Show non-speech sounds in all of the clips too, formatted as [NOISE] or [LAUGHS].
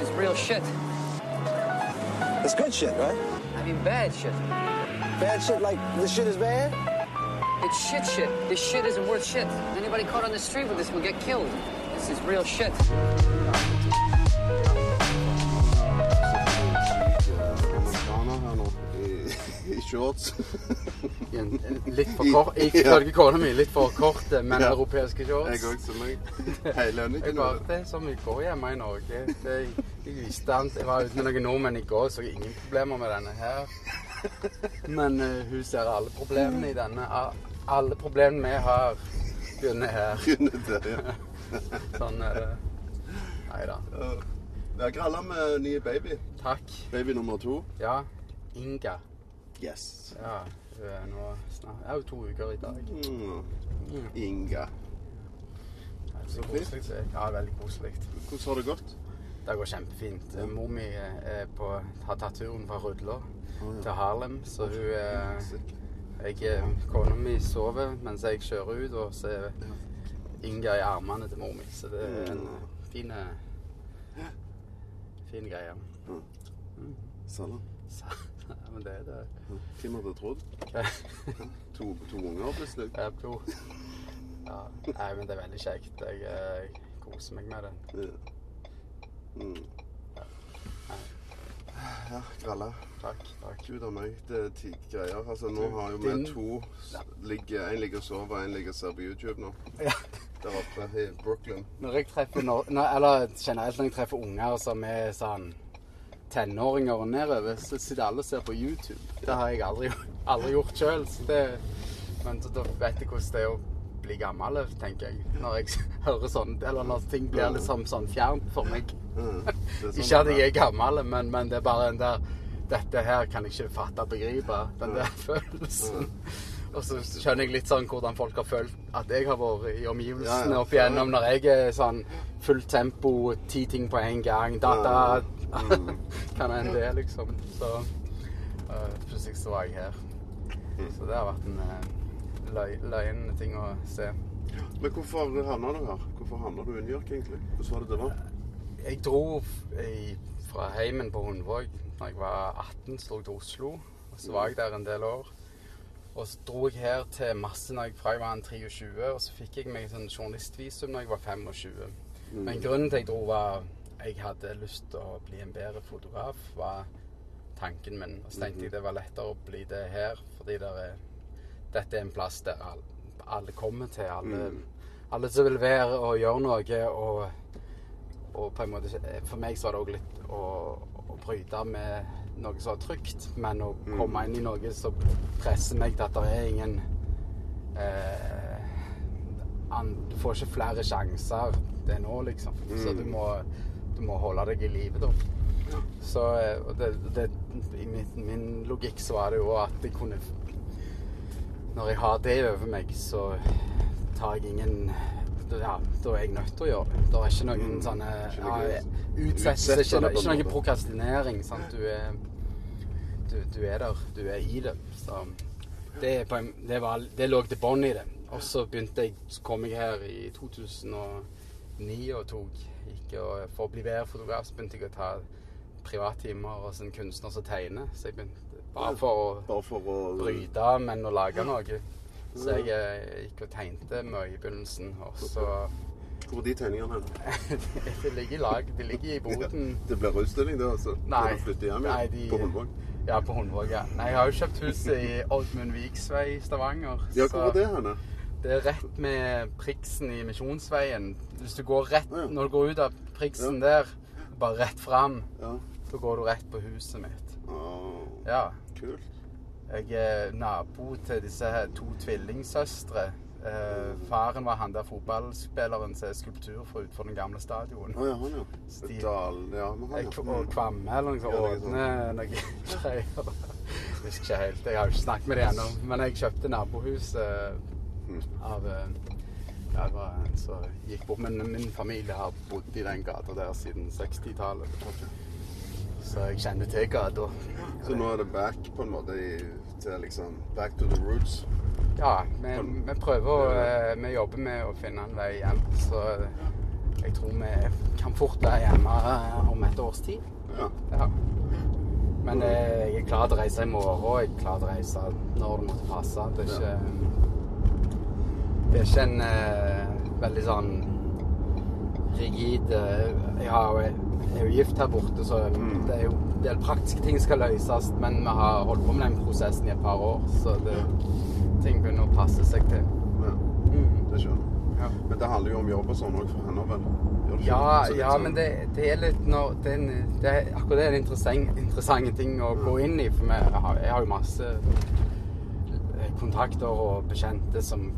This is real shit. It's good shit, right? I mean bad shit. Bad shit like this shit is bad? It's shit shit. This shit isn't worth shit. Anybody caught on the street with this will get killed. This is real shit. Amerikaner her nå, i, i shorts. I en, en litt for kort, ifølge kona mi, litt for korte, men Ja. europeiske shorts. Jeg òg, som meg. [LAUGHS] Hele Jeg Lønniken. bare, det er som vi går hjemme i Norge. Det, jeg visste han, jeg var ute med noen nordmenn i går, så jeg ingen problemer med denne her. Men uh, hun ser alle problemene i denne. Alle problemene vi har, begynner her. Begynner der, ja. [LAUGHS] Sånn er det. Nei da. Vi har gralla med nye baby. Takk. Baby nummer to. Ja. Inga. Yes. Ja, hun er nå snart Jeg er jo to uker i dag. Mm. Inga. Så koselig. Ja, veldig koselig. Hvordan har det gått? Det går kjempefint. Ja. Mor mi på, har tatt turen fra Rudla oh, ja. til Harlem, så hun eh, Jeg, eh, Kona mi sover mens jeg kjører ut, og så er Inga i armene til mor mi. Så det er en fin, eh, fin greie. Ja. Så, ja, men det er det. Hvem hadde trodd? To, to unger plutselig. Ja, to. Ja, nei, men det er veldig kjekt. Jeg, jeg koser meg med det. Ja. Mm. Ja, gralla. Takk. takk. Gud a meg, det er tid greier. Altså, nå har jo vi to ligger, En ligger og sover, en ligger og ser på YouTube nå. Ja. Der oppe i Brooklyn. Når jeg treffer no Eller generelt når jeg treffer unger som er sånn tenåringer og nedover, så sitter alle og ser på YouTube. Det har jeg aldri, aldri gjort sjøl. Men da vet jeg hvordan det er å bli gammel, tenker jeg. Når jeg [LAUGHS] hører sånn, eller når ting blir liksom sånn fjernt for meg. Sånn Ikke at jeg er gammel, men, men det er bare den der Dette her kan jeg ikke fatte og begripe. Den der følelsen. Og så skjønner jeg litt sånn hvordan folk har følt at jeg har vært i omgivelsene Ja, ja. opp igjennom når jeg er sånn fullt tempo, ti ting på en gang, data Mm. [LAUGHS] Kan en det, liksom. Så uh, plutselig så var jeg her. Mm. Så det har vært en uh, løy, løyen ting å se. Men hvorfor havna du her? Hvorfor havna du i New York, egentlig? Hvordan var det det var? Jeg dro i, fra heimen på Hundvåg da jeg var 18, så dro jeg til Oslo. Og så var jeg der en del år. Og så dro jeg her til masse når jeg, fra jeg var 23, og så fikk jeg meg sånn journalistvisum når jeg var 25. Men grunnen til jeg dro, var jeg hadde lyst til å bli en bedre fotograf, var tanken min. Og så tenkte jeg det var lettere å bli det her, fordi der er, dette er en plass der alle, alle kommer til. Alle, alle som vil være og gjøre noe. og og på en måte, For meg så var det òg litt å, å bryte med noe som var trygt, men å komme inn i noe som presser meg til at det er ingen eh, an, Du får ikke flere sjanser det er nå, liksom. Så du må, du må holde deg i live, da. Så eh, det, det, I min, min logikk så var det jo at jeg kunne Når jeg har det over meg, så tar jeg ingen ja, da er jeg nødt til å gjøre det. Det er ikke noen sånne Ikke ja, utsettelse, ikke, på ikke noen noe prokrastinering. Sant? Du, er, du, du er der. Du er i det. Så det, en, det, var, det lå til bånn i det. Og så begynte jeg, så kom jeg her i 2009 og tok gikk og, For å bli bedre fotograf så begynte jeg å ta privattimer hos en kunstner som tegner. Så jeg begynte bare for å Bare for å bryte, men å lage noe. Så jeg eh, gikk og tegnte mye i begynnelsen, og så Hvor er de tegningene hen? [LAUGHS] de ligger i lag. De ligger i boden. Det blir utstilling, det, altså? Nei. Når du flytter hjem igjen? de- På Hundvåg? Ja, på Hundvåg, ja. Nei, jeg har jo kjøpt huset i Oddmund Viks vei i Stavanger. Ja, hvor er det hen? Det er rett med priksen i Misjonsveien. Hvis du går rett Ja. Når du går ut av priksen der, bare rett fram, Ja. så går du rett på huset mitt. Åh, Ja. kult. Jeg er nabo til disse her to tvillingsøstre. Eh, faren var han der fotballspilleren som er skulptur for den gamle stadion. Å ja, han ja. Stil. Dal... Ja, men han ja. og Kvamme eller noe sånt. Noe. Ådne noe greier. Husker ikke helt. Jeg har jo ikke snakket med dem ennå. Men jeg kjøpte nabohuset Mm. av eh, ja, det var en som gikk bort. Men min familie har bodd i den gata der siden 60-tallet. Så jeg kjenner til gata. Så nå er det back på en måte i, til liksom Back to the roots. Ja, vi, vi prøver å eh, Vi jobber med å finne en vei hjem. Så jeg tror vi kan fort være hjemme eh, om et års tid. Ja. Ja. Men eh, jeg er klar til å reise i morgen, og jeg er klar til å reise når det måtte passe. Det er ikke, det er ikke en eh, veldig sånn rigid eh, Jeg, har, er jo gift her borte, så Mm. det er jo en del praktiske ting skal løses. Men vi har holdt på med den prosessen i et par år, så det, ting begynner å passe seg til. ja. Mm. Det skjønner. Ja. Men det handler jo om jobb og sånn òg for henne, vel? Ja, ja sånn- men det, det er litt når det en, det Akkurat det er en interessant, interessant ting å gå inn i. For jeg har, jeg har jo masse eh, kontakter og bekjente som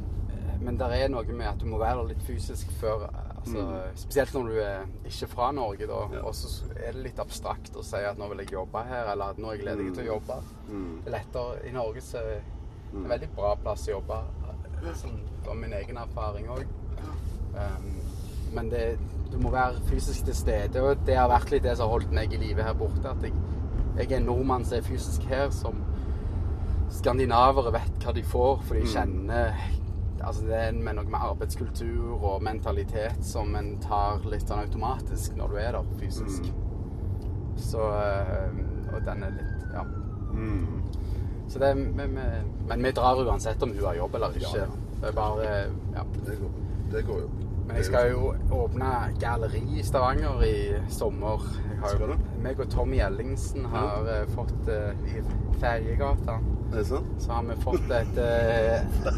Men det er noe med at du må være litt fysisk før altså, Spesielt når du er ikke fra Norge, da. Mm. Ja. Og så er det litt abstrakt å si at nå vil jeg jobbe her, eller at nå er jeg ledig til å jobbe. Mm. Det er lettere I Norge så er det en veldig bra plass å jobbe. Sånn, fra min egen erfaring òg. Um, men det, du må være fysisk til stede, og det har vært litt det som har holdt meg i live her borte. At jeg, jeg er en nordmann som er fysisk her, som skandinavere vet hva de får, for de kjenner Altså det er med noe med arbeidskultur og mentalitet som en tar litt sånn automatisk når du er der fysisk. Så eh, Og den er litt Ja. Mm. Så det, vi, vi, men vi drar uansett om hun har jobb eller ikke. Ja, ja. Det er bare Ja. Det, går, det går jo. Men jeg skal jo åpne galleri i Stavanger i sommer. Har meg og Tommy Jellingsen har eh, fått uh, I Ferjegata sant? så har vi fått et uh,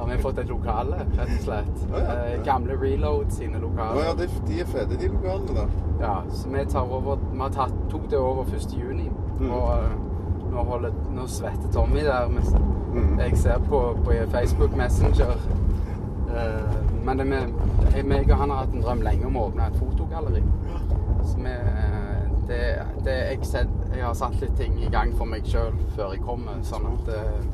Har vi fått et lokale, rett og slett. Oh, ja. uh, gamle Reload sine lokaler. Oh, ja, de, de er fede, de lokalene der. Ja, så vi tar over Vi har tatt, tok det over 1. juni. Mm. Og nå, holder, nå svetter Tommy der. Mens Mm. jeg ser på, på Facebook Messenger. Men det med, jeg, og han har hatt en drøm lenge om å åpne et fotogalleri. Vi, det, det, jeg, set, jeg har satt litt ting i gang for meg sjøl før jeg kommer. Sånn at, eh,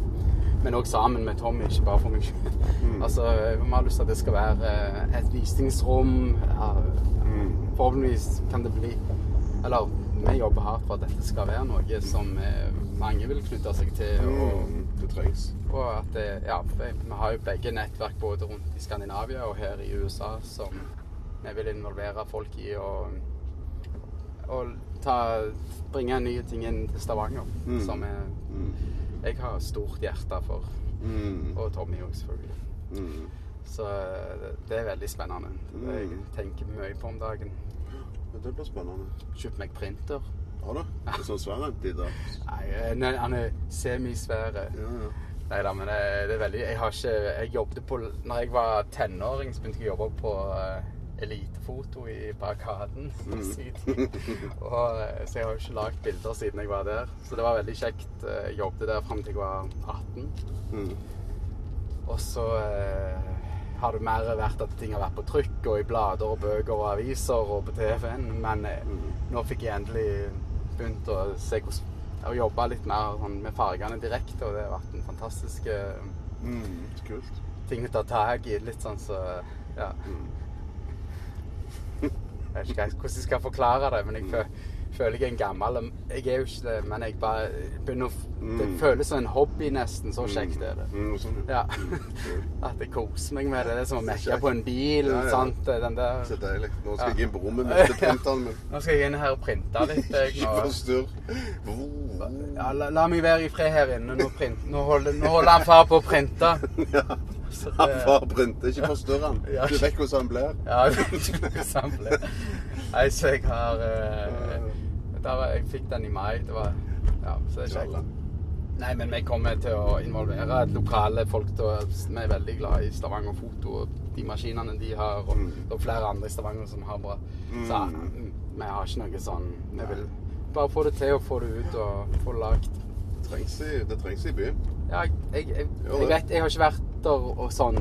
men òg sammen med Tommy, ikke bare for meg sjøl. Mm. Altså, vi har lyst til at det skal være eh, et visningsrom. Mm. Forhåpentligvis kan det bli Eller vi jobber hardt for at dette skal være noe som eh, mange vil knytte seg til. Og, Mm. Det trengs. og at det, ja, vi har jo begge nettverk både rundt i Skandinavia og her i USA som vi vil involvere folk i og, og ta, bringe nye ting inn til Stavanger. Mm. Som jeg, Mm. jeg har stort hjerte for. Mm. Og Tommy òg, selvfølgelig. Mm. Så det, er veldig spennende. Det jeg tenker mye på om dagen. Ja, Det blir spennende. Kjøpt meg printer. Har du? Er sånn svær en. Nei, han er semisvære. Ja, ja. Nei da, men det, det er veldig Jeg har ikke Jeg jobbet på Når jeg var tenåring, så begynte jeg å jobbe på eh, elitefoto i Barrikaden i sin tid. Og, eh, så jeg har jo ikke lagd bilder siden jeg var der. Så det var veldig kjekt. Eh, Jeg jobbet der fram til jeg var 18. Mm. Og så eh, har det mer vært at ting har vært på trykk og i blader og bøker og aviser og på TV-en. Men eh, nå fikk jeg endelig begynt å se hvordan å jobbe litt mer sånn, med fargene direkte, og det har vært en fantastisk eh, Mm. Kult. ting å ta tak i. Litt sånn så Ja. Jeg vet ikke hvordan jeg skal forklare det, men jeg fø føler jeg er en gammel Jeg er jo ikke det, men jeg bare begynner å Det Mm. føles som en hobby, nesten. Så kjekt er det. Mm, sånn, Ja. Cool. [LAUGHS] At jeg koser meg med det. Det er som å mekke på en bil. Ja, ja. sant? Den der Så deilig. Nå skal jeg inn på rommet mitt og printe den. [LAUGHS] Nå skal jeg inn her og printe litt. [LAUGHS] Ikke forstyrr. Ja, la, la meg være i fred her inne. Nå, print, nå, holder, nå holder han far på å printe. Ja. Så Han det- far Brynte, Ikke forstyrr han. [LAUGHS] Ja. Du vet hvordan han blir. Ja, samle. [LAUGHS] Nei, så jeg har eh, var, Jeg fikk den i mai. Det var Ja, så det er kjekt. Nei, men vi kommer til å involvere lokale folk. Da. Vi er veldig glad i Stavanger Foto og de maskinene de har. Og Mm. det er flere andre i Stavanger som har bra. Så Mm. vi har ikke noe sånn Vi vil bare få det til og få det ut og få det lagd. Det trengs i byen. Ja, jeg, jeg, jeg, jeg vet Jeg har ikke vært der og sånn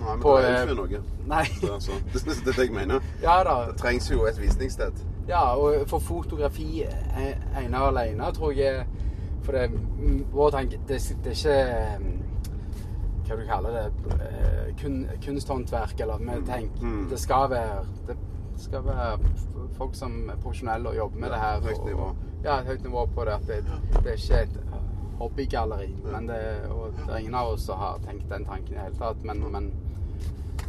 Nei, men På, det er jo ikke noe. Nei. Det er, sånn. det, det det jeg mener. Ja da. Det trengs jo et visningssted. Ja, og for fotografi eh, ene og alene, tror jeg For det, mm, vår tanke det, det er ikke mm, Hva du kaller det eh, kun, Kunsthåndverk, eller vi tenker Mm. Det skal være Det skal være folk som er profesjonelle og jobber med Ja, det her. høyt og- nivå. Ja, et høyt nivå på det. At det, det er ikke et hobbygalleri. Men det, det er ingen av oss som har tenkt den tanken i det hele tatt. Men, men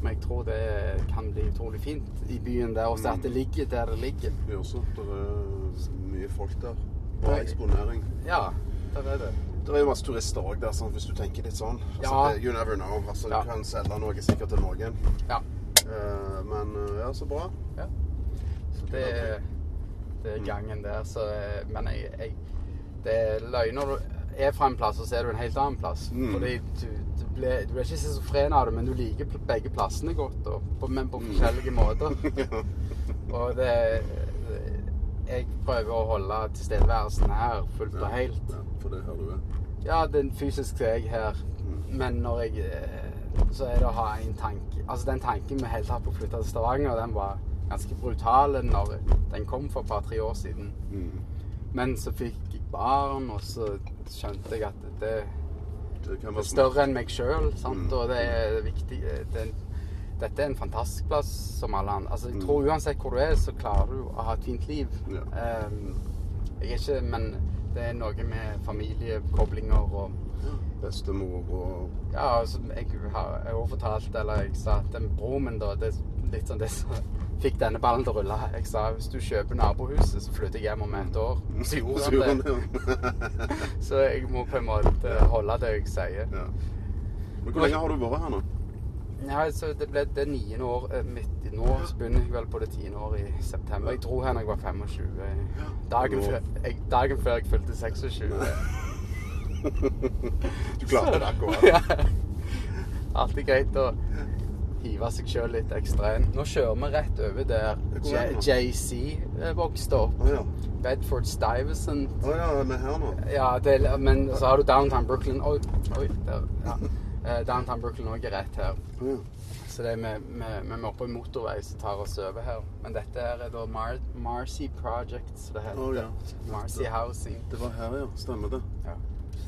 Men jeg tror det kan bli utrolig fint i byen der. Også at det ligger der det ligger. Det er også. Det er mye folk der. Bra eksponering. Ja, der er det. Det er jo masse turister òg der, sånn, hvis du tenker litt sånn. Altså, Ja. det, you never know. Altså, Ja. Du kan selge noe sikkert til noen. Ja. Uh, men eh, ja, så bra. ja. Så det, det er gangen der. Så, eh, men jeg, jeg Det er løgn du er fra en plass, og så er du en helt annen plass. Mm. Fordi du, du, blir, du er ikke schizofren av det, men du liker begge plassene godt, og, på, men på forskjellige måter. [LAUGHS] Og det, det Jeg prøver å holde tilstedeværelsen her fullt og helt. Ja, for det er her du er. Ja, den fysisk er jeg her, men når jeg eh, Så er det å ha en tanke Altså, den tanken vi helt har på å flytte til Stavanger, den var ganske brutal når den kom for et par-tre år siden. Mm. Men så fikk jeg barn, og så skjønte jeg at det, Det det er større enn meg sjøl, Mm. og det er viktig det er, Dette er en fantastisk plass som alle andre. Altså, jeg tror uansett hvor du er, så klarer du å ha et fint liv. Ja. Um, jeg er ikke Men det er noe med familiekoblinger og Bestemor og Ja, altså, jeg har jeg fortalt, eller jeg sa den broren min, da, det litt sånn det som fikk denne ballen til å rulle. Jeg sa hvis du kjøper nabohuset, så flytter jeg hjem om et år. Så gjorde han det. [LAUGHS] Så jeg må på en måte holde det jeg sier. ja. Men hvor lenge har du vært her nå? Ja, så det ble det niende år mitt midt nå. Så begynner jeg vel på det tiende året i september. Jeg dro her da jeg var 25. Dagen før jeg, dagen før jeg fylte 26. [LAUGHS] Du klarte det akkurat. [LAUGHS] Ja. Alltid greit å hive seg sjøl litt ekstra inn. Nå kjører vi rett over der er? JC vokste opp. Oh, ja. Bedford Stuyvesant. Å ja, vi er her nå. Ja, det, men så har du Downtown Brooklyn. Oi, oi der. Ja. Eh, Downtown Brooklyn òg er rett her. Oh, ja. Så det er vi, vi, vi er oppe på en motorvei som tar oss over her. Men dette her er da Mar Marcy Project, som det heter. Oh, ja. Marcy Housing. Det var her, ja. Stemmer det. Ja.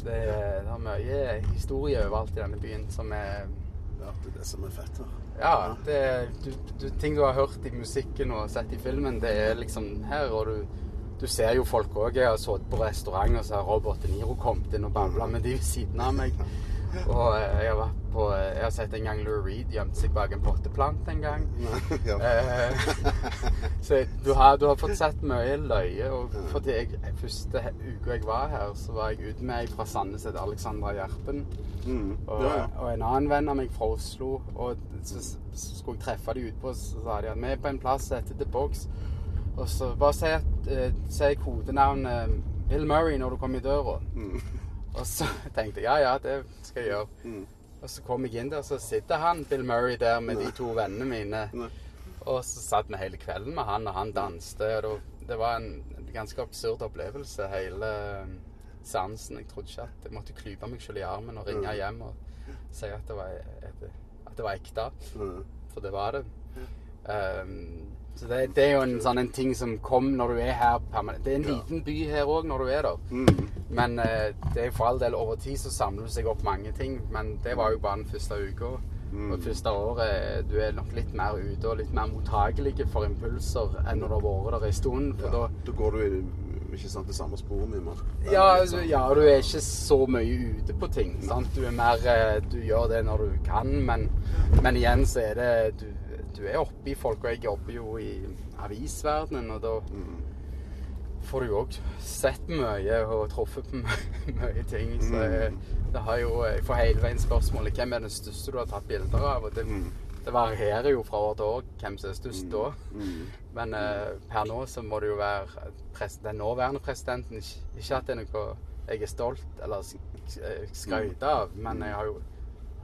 Det, er- det er mye historie overalt i denne byen som er Ja, det er det som er fett her. Ja, det, du, du, ting du har hørt i musikken og sett i filmen, det er liksom her. Og du, du ser jo folk òg. Jeg har sittet på restaurant, og så har Robert De Niro kommet inn og babla med de ved siden av meg. Og eh, jeg har, sett en gang Lou Reed gjemte seg bak en potteplant en gang. [LAUGHS] ja. Eh, så du har, du har fått sett mye løye. Og fordi jeg, første uka jeg var her, så var jeg ute med ei fra Sandnes, het Alexandra Gjerpen. Mm. Og, ja, ja. og en annen venn av meg fra Oslo. Og så, så skulle jeg treffe de utpå, så sa de at vi er på en plass som heter The Box. Og så bare si, at, eh, si kodenavnet Bill Murray når du kommer i døra. Mm. Og så [LAUGHS] tenkte jeg ja, ja, det skal jeg gjøre. Mm. Og så kom jeg inn der, og så sitter han, Bill Murray, der med de to vennene mine. Nei. Og så satt vi hele kvelden med han, og han danste. Og det, det var en ganske absurd opplevelse, hele um, seansen. Jeg trodde ikke at jeg måtte klype meg selv i armen og ringe hjem og si at det var, at det var ekte. For det var det. Um, så det, det er jo en sånn en ting som kom når du er her permanent. Det er en Ja. liten by her òg når du er der. Mm. Men eh, det er for all del over tid så samler det seg opp mange ting. Men det var jo bare den første uka. Mm. Og det første året eh, du er nok litt mer ute og litt mer mottagelig for impulser enn når du har vært der en stund. For Ja. Da går du i ikke sant, det samme sporet mye ja, du, ja, du er ikke så mye ute på ting. Sant? Du er mer eh, Du gjør det når du kan, men, men igjen så er det Du, du er oppe i folk, og jeg jobber jo i avisverdenen, og da Mm. får du jo òg sett mye og truffet på [LAUGHS] mye, ting. Så jeg, det har jo, jeg får hele veien spørsmålet hvem er den største du har tatt bilder av. Og det, det varierer jo fra år til år hvem som er størst da. Mm. Men eh, per nå så må det jo være den nåværende presidenten. Ikke, at det er noe jeg er stolt eller sk- skryter av, men jeg har jo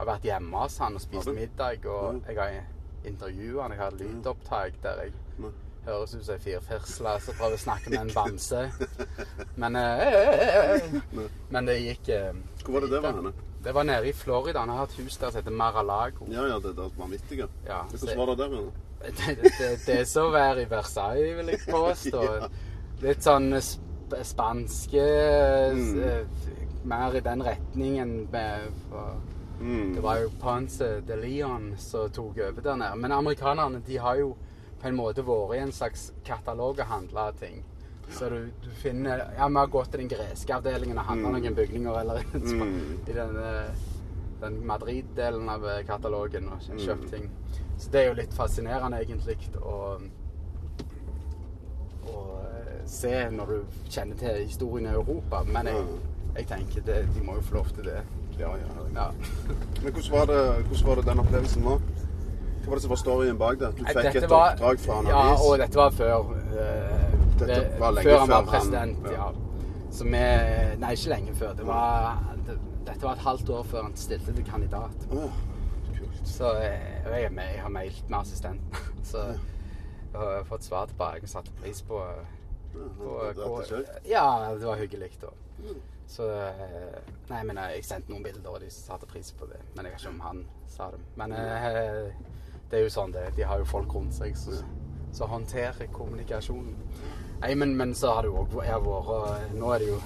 har vært hjemme hos han og spist middag, og jeg har intervjua han. Jeg har lydopptak der jeg Nei. høres ut som ei firfisle som prøver å snakke med en [LAUGHS] bamse. Men, eh, men det gikk eh, Hvor var det det var henne? Det var nede i Florida. Han har et hus der som heter Mar-a-Lago. Ja, ja, det det vanvittige. Ja, Hvordan var det der inne? [LAUGHS] Det, det, det er så vær i Versailles, vil jeg påstå. [LAUGHS] Ja. Litt sånn sp spanske Mm. eh, Mer i den retningen. Med, for Mm. det var jo Ponce de Leon som tok over der nede. Men amerikanerne de har jo på en måte vært i en slags katalog og handla ting. Så du, du finner Ja, vi har gått til den greske avdelingen og handla Mm. noen bygninger, eller Mm. i den eh, den Madrid-delen av eh, katalogen og kjøpt ting. Så det er jo litt fascinerende, egentlig, å, å eh, se når du kjenner til historien i Europa. Men jeg, jeg tenker det, de må jo få lov til det. Ja, ja. Ja. Men hvordan var, det, hvordan var det den opplevelsen nå? Hva var det som var storyen bak det? Du fikk Dette et var- oppdrag fra en avis? Ja, og dette var før Uh, Dette var lenge Før han var var han- president, ja. ja. Så vi Nei, ikke lenge før. Det var, det, dette var et halvt år før han stilte til kandidat. Åh, kult. Så eh, jeg, er jeg har mailt med assistenten. [LAUGHS] Så jeg har fått svar tilbake og satte pris på, på, Ja, det- på dette. Ja, det var hyggelig. da. Så eh, Nei, men jeg sendte noen bilder, og de satte pris på det. Men jeg vet ikke om han sa det. Men eh, det er jo sånn det De har jo folk rundt seg som håndterer kommunikasjonen. Nei, men, men så har det jo òg vært Nå er det jo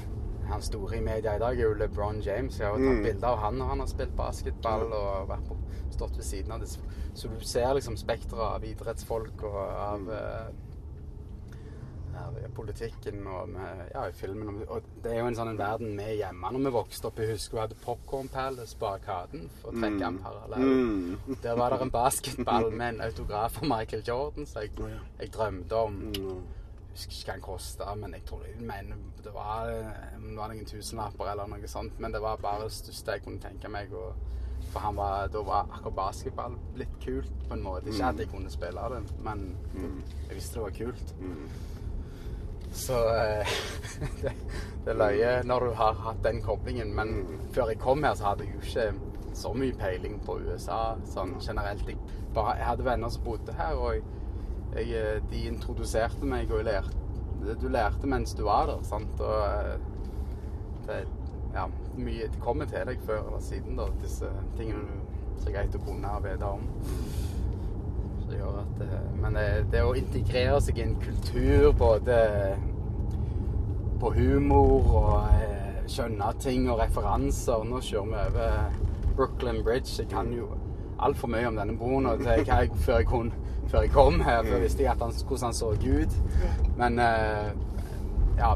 han store i media i dag er jo LeBron James. Jeg har jo tatt Mm. bilder av han når han har spilt basketball og på, stått ved siden av det. Så du ser liksom spekteret av idrettsfolk og av, eh, av politikken og med, ja, i filmen. Og det er jo en sånn en verden vi er hjemme når vi vokste opp. Jeg husker vi hadde Popcorn Palace på Arkaden, for å trekke en parallell. Mm. Der var det en basketball med en autograf av Michael Jordan, så jeg, jeg drømte om Mm. Jeg husker ikke hva den kosta, men jeg tror mener det var, det var noen tusenlapper eller noe sånt. Men det var bare det største jeg kunne tenke meg. Og, for han var, da var akkurat basketball litt kult på en måte. Ikke at jeg kunne spille det, men jeg visste det var kult. Så eh, [LAUGHS] det, det er løye når du har hatt den koblingen. Men før jeg kom her, så hadde jeg jo ikke så mye peiling på USA sånn generelt. Jeg, bare, jeg hadde venner som bodde her, og jeg, jeg, eh, de introduserte meg, og lærte, du lærte mens du var der. sant? Og eh, det, ja, mye, de kommer til deg før eller siden, da, disse tingene du er greit å kunne vite om. Gjør at, eh, men det, det å integrere seg i en kultur, både på humor og eh, skjønne ting og referanser Nå kjører vi over Brooklyn Bridge. Jeg kan jo altfor mye om denne broen og det kan jeg, før, jeg kun, før jeg kom her. Før visste jeg han, hvordan han så ut. Men eh, ja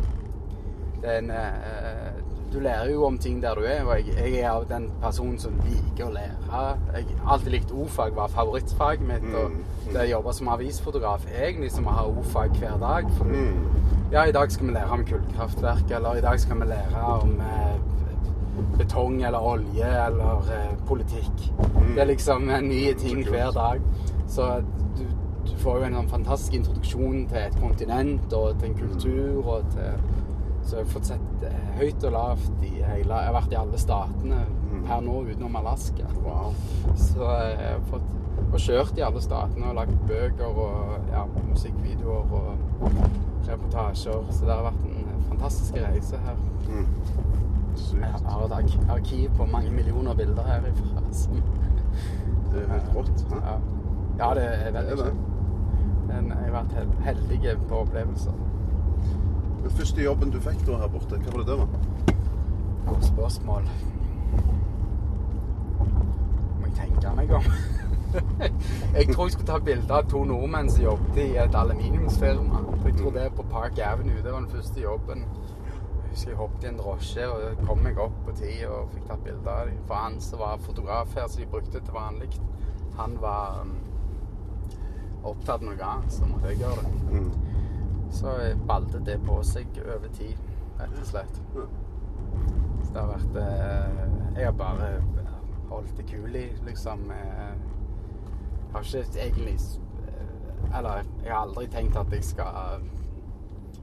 det er en, eh, Du lærer jo om ting der du er, og jeg, jeg er av den personen som liker å lære. Jeg har alltid likt O-fag, var favorittfaget mitt. Og det å jobbe som avisfotograf, egentlig som å ha O-fag hver dag. For ja, i dag skal vi lære om kullkraftverk, eller i dag skal vi lære om eh, betong eller olje eller eh, politikk. Det er liksom eh, nye ting hver dag. Så du, du får jo en sånn fantastisk introduksjon til et kontinent og til en kultur og til Så jeg har fått sett eh, høyt og lavt i hele Jeg har vært i alle statene per nå utenom Alaska. Wow. Så jeg har fått og kjørt i alle statene og lagt bøker og ja, musikkvideoer og reportasjer. Så det har vært en fantastisk reise her. Sykt. Jeg har et ark- arkiv på mange millioner bilder herifra. Som, Det er helt rått. ja. ja, det er veldig kjekt. Jeg har vært heldig på opplevelser. Den første jobben du fikk da her borte, hva var det det var? Godt spørsmål. Må jeg tenke meg om. [LAUGHS] jeg tror jeg skulle ta bilde av to nordmenn som jobbet i et aluminiumsfirma. Jeg tror det er på Park Avenue. Det var den første jobben. Jeg husker jeg hoppet i en drosje og kom meg opp på tid og fikk tatt bilde av dem. For han som var fotograf her, som de brukte til vanlig, han var um, opptatt av noe annet, så måtte jeg gjøre det. Så balde det på seg over tid, rett og slett. Så det har vært eh, Jeg har bare holdt det kul i, liksom. eh, Jeg har ikke egentlig eh, Eller jeg har aldri tenkt at jeg skal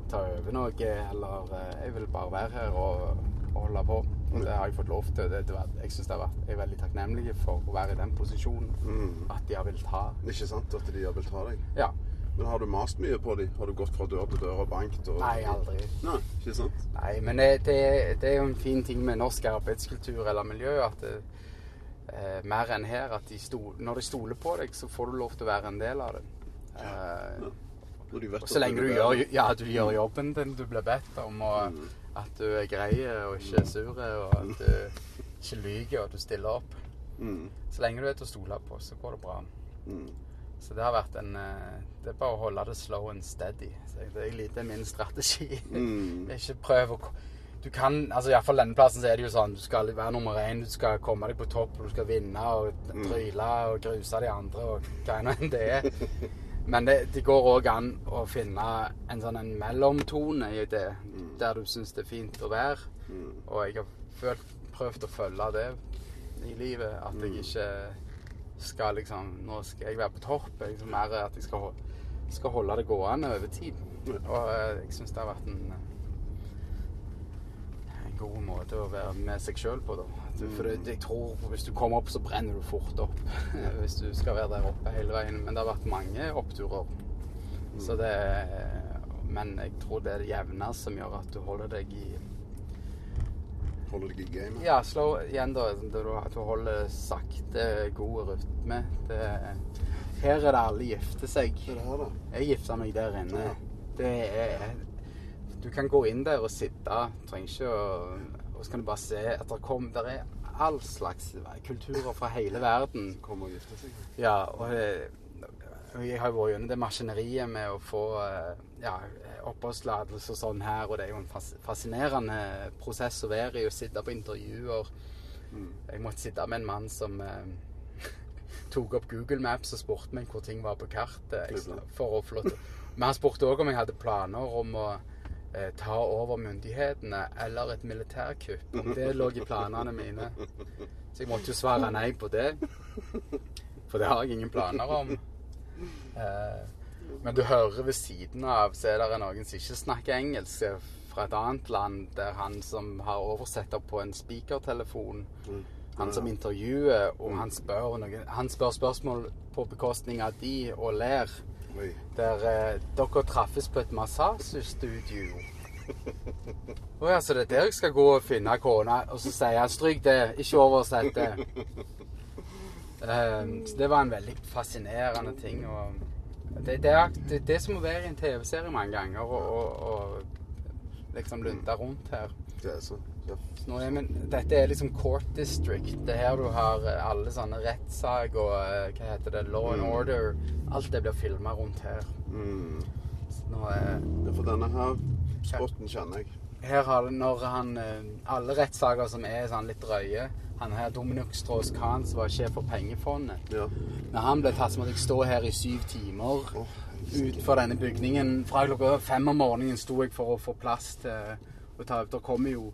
ta over noe, eller eh, Jeg vil bare være her og, og holde på. Og det har jeg fått lov til. Det, det, jeg synes det jeg er veldig takknemlig for å være i den posisjonen. At de har villet ha. Ikke sant at de har villet ha deg? Ja. Men har du mast mye på dem? Har du gått fra dør til dør og banket? Og... Nei, aldri. Nei, ikke sant? Nei, men det, det, det er jo en fin ting med norsk arbeidskultur eller miljø at det, eh, mer enn her at de sto, når de stoler på deg, så får du lov til å være en del av det. Eh, ja. og så lenge du du gjør, ja, du gjør jobben din du blir bedt om, og at du er grei og ikke sur, og at du ikke lyver og du stiller opp. Mm. Så lenge du er til å stole på, så går det bra. Mm. Så det har vært en eh, Det er bare å holde det slow and steady. Så det er litt min strategi. Mm. [LAUGHS] Ikke prøv å du kan, altså Iallfall denne plassen så er det jo sånn du skal være nummer én, du skal komme deg på topp, du skal vinne og tryle og gruse de andre og hva nå enn det er. [LAUGHS] Men det, det går òg an å finne en sånn en mellomtone i det, der du syns det er fint å være. Og jeg har følt, prøvd å følge det i livet. At jeg ikke skal liksom Nå skal jeg være på topp. Liksom mer at jeg skal, skal holde det gående over tid. Og eh, jeg syns det har vært en en god måte å være med seg sjøl på, da. For det, jeg tror hvis du kommer opp, så brenner du fort opp. [LAUGHS] hvis du skal være der oppe hele veien. Men det har vært mange oppturer. Så det Men jeg tror det er det jevne som gjør at du holder deg i Holder deg i gamet. Ja, slå igjen, da. det du- At du holder sakte, god rytme. Det, her er det alle gifter seg. Det er det da. Jeg gifta meg der inne. Det er Du kan gå inn der og sitte. Trenger ikke å Og så kan du bare se at det kom Der er all slags kulturer fra hele verden. Som Kommer og gifter seg. Ja, og jeg har jo vært gjennom det maskineriet med å få eh, ja, oppholdstillatelse og sånn her, og det er jo en fas fascinerende prosess å være i, å sitte på intervjuer. Jeg måtte sitte med en mann som eh, [LAUGHS] tok opp Google Maps og spurte meg hvor ting var på kartet. Jeg, for å få lov til- Men han spurte òg om jeg hadde planer om å eh, ta over myndighetene eller et militærkupp. Om det lå i planene mine. Så jeg måtte jo svare nei på det. For det har jeg ingen planer om. Eh, men du hører ved siden av så er det noen som ikke snakker engelsk eh, fra et annet land, der han som har oversetter på en spikertelefon, han som intervjuer, og han spør, noen, han spør spørsmål på bekostning av de og ler. Oi. Der eh, dere traffes på et massasjestudio. [LAUGHS] Å ja, så det er der jeg skal gå og finne kona? Og så sier han 'stryk det, ikke oversett det'. Um, [LAUGHS] så det var en veldig fascinerende ting. Og det, det, er, det det som å være i en TV-serie mange ganger og, liksom lunde rundt her. Det er så ja. Nå er, men, dette er liksom Court District. Det er her du har eh, alle sånne rettssaker og eh, hva heter det, Law and Order. Alt det blir filma rundt her. Mm. Nå er Det er for denne her spotten kjenner jeg. Her har det når han eh, Alle rettssaker som er sånn litt drøye Han her Dominic Strauss-Kahn, som var sjef for pengefondet. Ja. Når han ble tatt, så måtte jeg stå her i syv timer oh, utenfor denne bygningen. Fra klokka fem om morgenen sto jeg for å få plass til å ta ut. Der kommer jo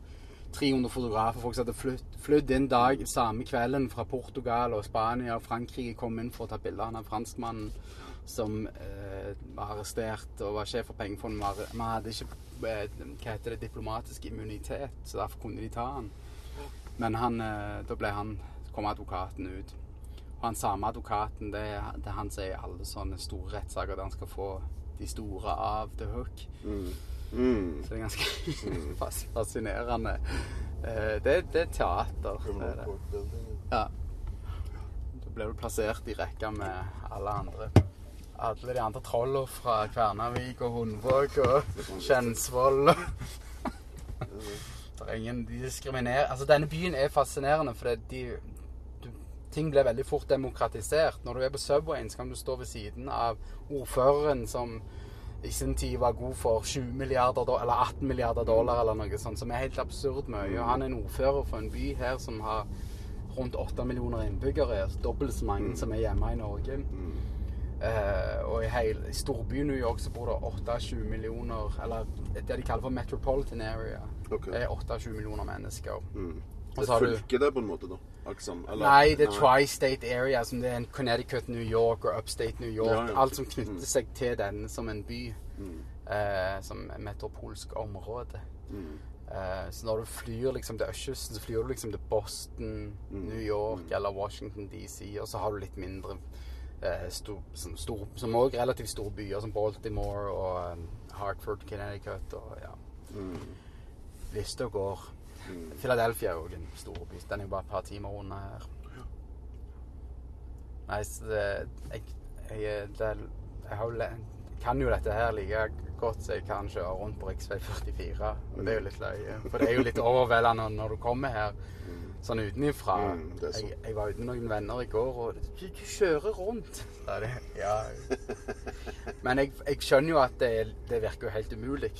300 fotografer. Folk som hadde flytt, flydd inn dag samme kvelden fra Portugal og Spania og Frankrike. Kom inn for å ta bilde av franskmannen som eh, var arrestert og var sjef for pengefondet. Vi hadde ikke eh, hva heter det, diplomatisk immunitet, så derfor kunne de ta han. Men han, eh, da ble han, kom advokaten ut. Og han samme advokaten, det det han som er i alle sånne store rettssaker der han skal få de store av the hook. Mm. Mm. Så det er ganske mm. [LAUGHS] fascinerende. Eh, det, det er teater. Det er det. Ja. Da ble du plassert i rekka med alle andre. Alle de andre trollene fra Kvernavik og Hundvåg og Kjensvoll. Det er ingen de diskriminerer Altså, denne byen er fascinerende fordi de du, Ting blir veldig fort demokratisert. Når du er på Subwayen, så kan du stå ved siden av ordføreren som i sin tid var god for 20 milliarder eller 18 milliarder dollar eller noe sånt, som er helt absurd mye. Og han er en ordfører for en by her som har rundt 8 millioner innbyggere. Dobbelt så mange som er hjemme i Norge. Uh, og i, hele, i storbyen New York så bor det 28 millioner, eller det de kaller for metropolitan area. Ok. Det er 28 millioner mennesker. Mm. Det er fylket det på en måte, da? Liksom, eller- Nei, det er tri-state area, som det er Connecticut, New York og upstate New York. Ja, ja. Alt som knytter seg til den som en by. Eh, som et metropolsk område. Eh, så når du flyr liksom til østkysten, så flyr du liksom til Boston, New York eller Washington DC, og så har du litt mindre eh, stor, som, stor, som også relativt store byer som Baltimore og um, Hartford, Connecticut og ja. Lista går. Philadelphia er jo en stor by. Den er jo bare et par timer unna her. Nei, så det Jeg, jeg, det, jeg har jo kan jo dette her like godt så jeg kan kjøre rundt på rv. 44. Og det er jo litt løye. For det er jo litt overveldende når du kommer her. Sånn utenifra. Mm, er sånn. jeg, jeg var ute med noen venner i går, og du, du kjører rundt. Ja, det, Ja. [LAUGHS] Men jeg, jeg skjønner jo at det, det virker jo helt umulig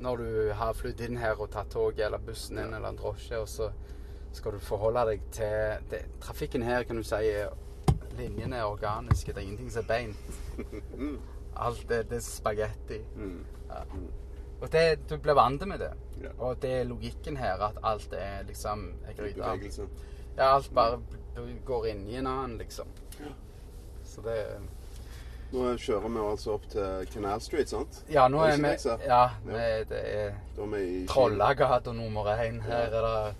når du har flydd inn her og tatt toget eller bussen inn eller en drosje, og så skal du forholde deg til det, Trafikken her kan du si Linjene er organiske. Det er ingenting som er beint. [LAUGHS] Alt er, det er spagetti. Mm. Ja. Og det, du blir vant med det. Ja. Og det er logikken her, at alt er liksom gryte. Bevegelse. Ja, alt bare går inn i en annen, liksom. Så det Nå kjører vi altså opp til Canal Street, sant? Ja, nå Er vi? Ja, Ja. vi- det er er vi i Trollagata nummer én. Her er det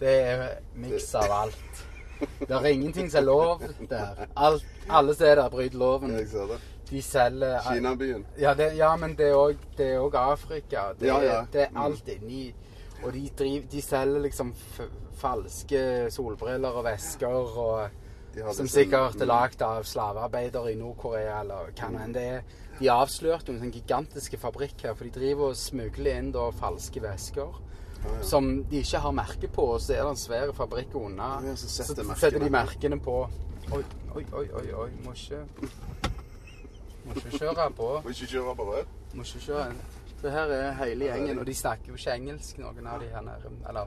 Det er miks av alt. Det er ingenting som er lov der. Alt, alle steder bryter loven. Jeg ser det. De selger Kinabyen. Ja, det, ja, men det er òg Afrika. Det, Ja, ja. det er Mm. alt inni. Og de, driver, de selger liksom falske solbriller og vesker og Som sikkert er lagd av slavearbeidere i Nord-Korea eller hva nå enn det er. De avslørte jo en sånn gigantiske fabrikk her, for de driver og smugler inn da falske vesker. Ja, ja. Som de ikke har merke på, og så er det en svær fabrikk unna. Ja, så setter så setter de merkene på. Oi, oi, oi, oi, oi. Må ikke Må ikke kjøre på. Må ikke kjøre på rød. Må ikke kjøre. for her er hele gjengen, og de snakker jo ikke engelsk, noen av de her nede. Eller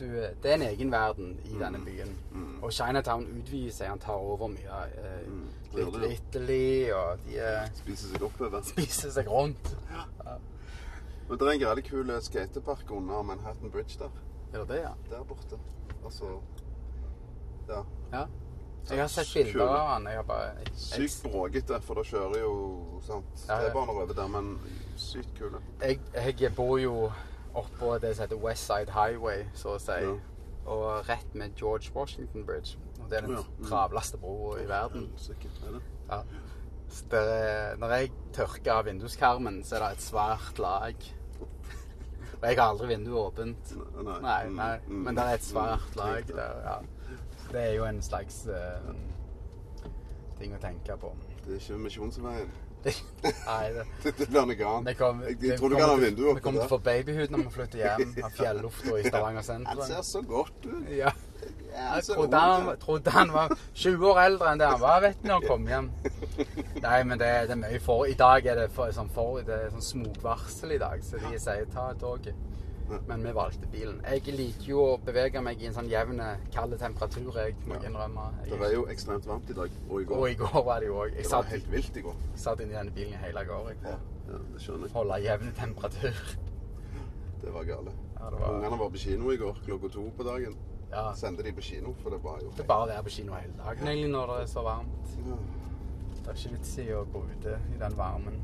du, Det er en egen verden i denne byen. Og Chinatown utvider seg. Han tar over mye. Eh, Little. Italy, og de eh, Spiser seg oppover. spiser seg rundt. Men det er en greielig kul skatepark under Manhattan Bridge der. Er det det, ja? Der borte. Altså Ja. ja? Jeg har sett bilder av han. Jeg har bare Sykt bråkete, for da kjører jo sant, Ja. T-baner over der, men sykt kule. jeg, jeg bor jo oppå det som heter West Side Highway, så å si. Ja. Og rett med George Washington Bridge. Og det er den Ja, mm. travleste broa i verden. Sikkert er det. Ja. Er, når jeg tørker av vinduskarmen, så er det et svært lag. Og jeg har aldri vinduet åpent. Nei. Nei, Mm, nei. mm, Men det er et svært lag der, ja. Det er jo en slags uh, ting å tenke på. Det er ikke Misjonsveien. [LAUGHS] Nei, det, [LAUGHS] Det, det blir noe annet. kom, jeg, jeg tror du kan ha vinduet oppe Vi kommer til å få babyhud når vi flytter hjem av [LAUGHS] fjellufta i Stavanger Han ser så godt ut. Ja. Ja, Jeg trodde han, trodde han var 20 år eldre enn det han var, vet du, når han kom hjem. Nei, men det, det er mye for I dag er det for, sånn, for, det er sånn smokvarsel i dag, så de sier ta toget. Men vi valgte bilen. Jeg liker jo å bevege meg i en sånn jevn, kald temperatur, jeg må Ja. innrømme. Det Jeg, er jo ekstremt varmt i dag, og i går. og i går var det jo òg. Jeg det var satt, helt vilt i går. satt inni denne bilen i hele går. Jeg, Ja, ja det skjønner jeg. Holde jevn temperatur. Det var gale. Ja, var- Ungene var på kino i går klokka to på dagen. Ja, Sendte de på kino, for det var jo det er bare å være på kino hele dagen egentlig når det er så varmt. Det er ikke vits i å gå ute i den varmen.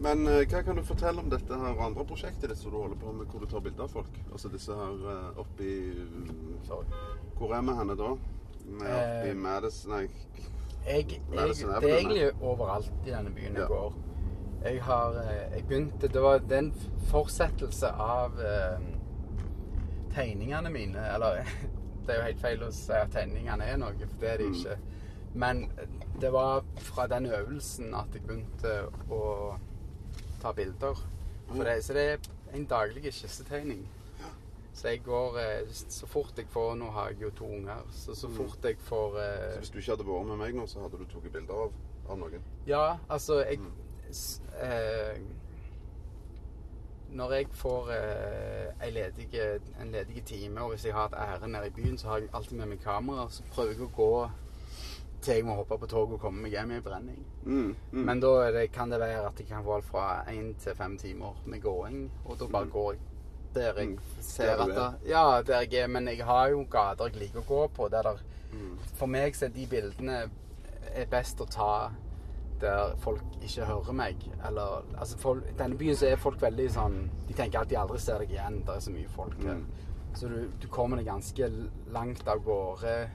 Men eh, hva kan du fortelle om dette her andre prosjektet ditt som du holder på med, hvor du tar bilder av folk? Altså disse her uh, oppi Sorry. Hvor er vi henne da? Med er oppe i Eh, Madison Nei, Jeg, jeg, det er egentlig overalt i denne byen jeg Ja. går. Jeg har eh, Jeg begynte Det var den fortsettelse av eh, tegningene mine. Eller [LAUGHS] det er jo helt feil å si at tegningene er noe, for det er de Mm. ikke. Men det var fra den øvelsen at jeg begynte å ta bilder. For det, så det er en daglig skissetegning. Så jeg går eh, Så fort jeg får Nå har jeg jo to unger. Så så fort jeg får eh, så hvis du ikke hadde vært med meg nå, så hadde du tatt bilder av, av noen? Ja, altså jeg s- eh, Når jeg får eh, ei ledige, en ledig time, og hvis jeg har et ærend nede i byen, så har jeg alltid med meg kamera. Så prøver jeg å gå til jeg må hoppe på toget og komme meg hjem i brenning. Mm, mm. Men da det, kan det være at jeg kan få alt fra én til fem timer med gåing. Og da bare går jeg der jeg Mm. ser Der at det, Ja, der jeg er. Men jeg har jo gater jeg liker å gå på. Der der, Mm. For meg så er de bildene er best å ta der folk ikke hører meg. Eller Altså, folk, i denne byen så er folk veldig sånn De tenker at de aldri ser deg igjen. Det er så mye folk her. Mm. Så du, du kommer deg ganske langt av gårde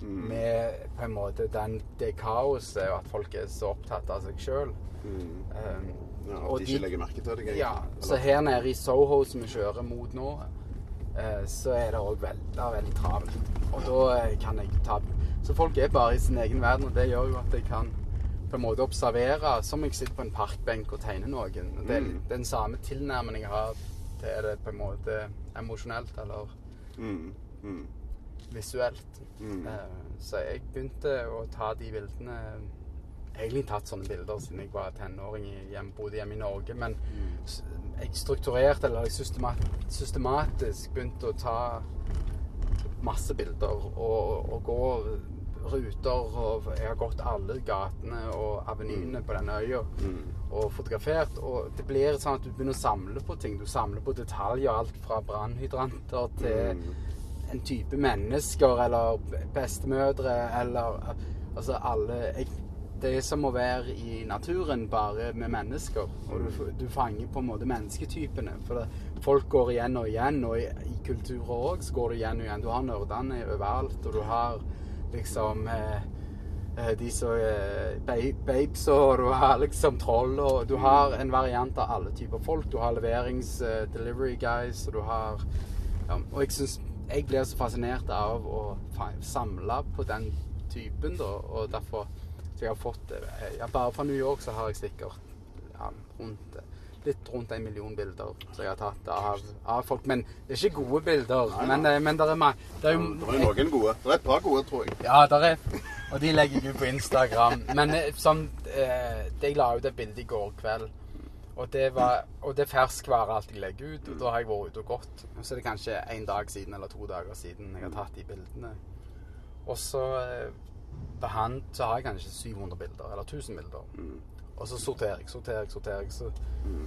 Mm. med på en måte den, det kaoset og at folk er så opptatt av seg sjøl. Mm. Um, Ja, at de ikke legger merke til det. ja, så her nede i Soho, som vi kjører mot nå, uh, så er det òg er veldig travelt. Og da eh, kan jeg ta Så folk er bare i sin egen verden, og det gjør jo at jeg kan på en måte observere som jeg sitter på en parkbenk og tegner noen. Det er Mm. den samme tilnærmingen jeg har til det på en måte emosjonelt, eller Mm. Mm. Visuelt. Mm. Eh, så jeg begynte å ta de bildene egentlig tatt sånne bilder siden jeg var tenåring i- hjem, bodde hjemme i Norge. Men jeg strukturerte, eller systematisk begynte å ta masse bilder og, og gå ruter. Og jeg har gått alle gatene og avenyene på denne øya Mm. og fotografert. Og det blir sånn at du begynner å samle på ting. Du samler på detaljer. Alt fra brannhydranter til Mm. En type mennesker eller bestemødre eller Altså alle jeg, Det er som å være i naturen bare med mennesker. Og du, du fanger på en måte mennesketypene. For det, folk går igjen og igjen, og i, i kulturer òg går det igjen og igjen. Du har nerdene overalt, og du har liksom eh, eh, de som er babes, og du har liksom troll, og du har en variant av alle typer folk. Du har leverings eh, guys, og du har ja, Og jeg syns jeg blir så fascinert av å samle på den typen, da, og derfor så jeg har fått eh, ja, Bare fra New York så har jeg sikkert ja, rundt litt rundt en million bilder som jeg har tatt av, av folk. Men det er ikke gode bilder. Nei, Men, nei. eh, men det er, det er jo Det er noen gode. Det er et par gode, tror jeg. ja, der er Og de legger jeg ut på Instagram. Men eh, sånn eh, Jeg la ut et bilde i går kveld. Og det, var, og det er ferskvare alt jeg legger ut. Og da har jeg vært ute og gått. Og så er det kanskje en dag siden eller to dager siden jeg har tatt de bildene. Og så eh, behand, så har jeg kanskje 700 bilder, eller 1000 bilder. Og så sorterer jeg, sorterer jeg, sorterer jeg. Så,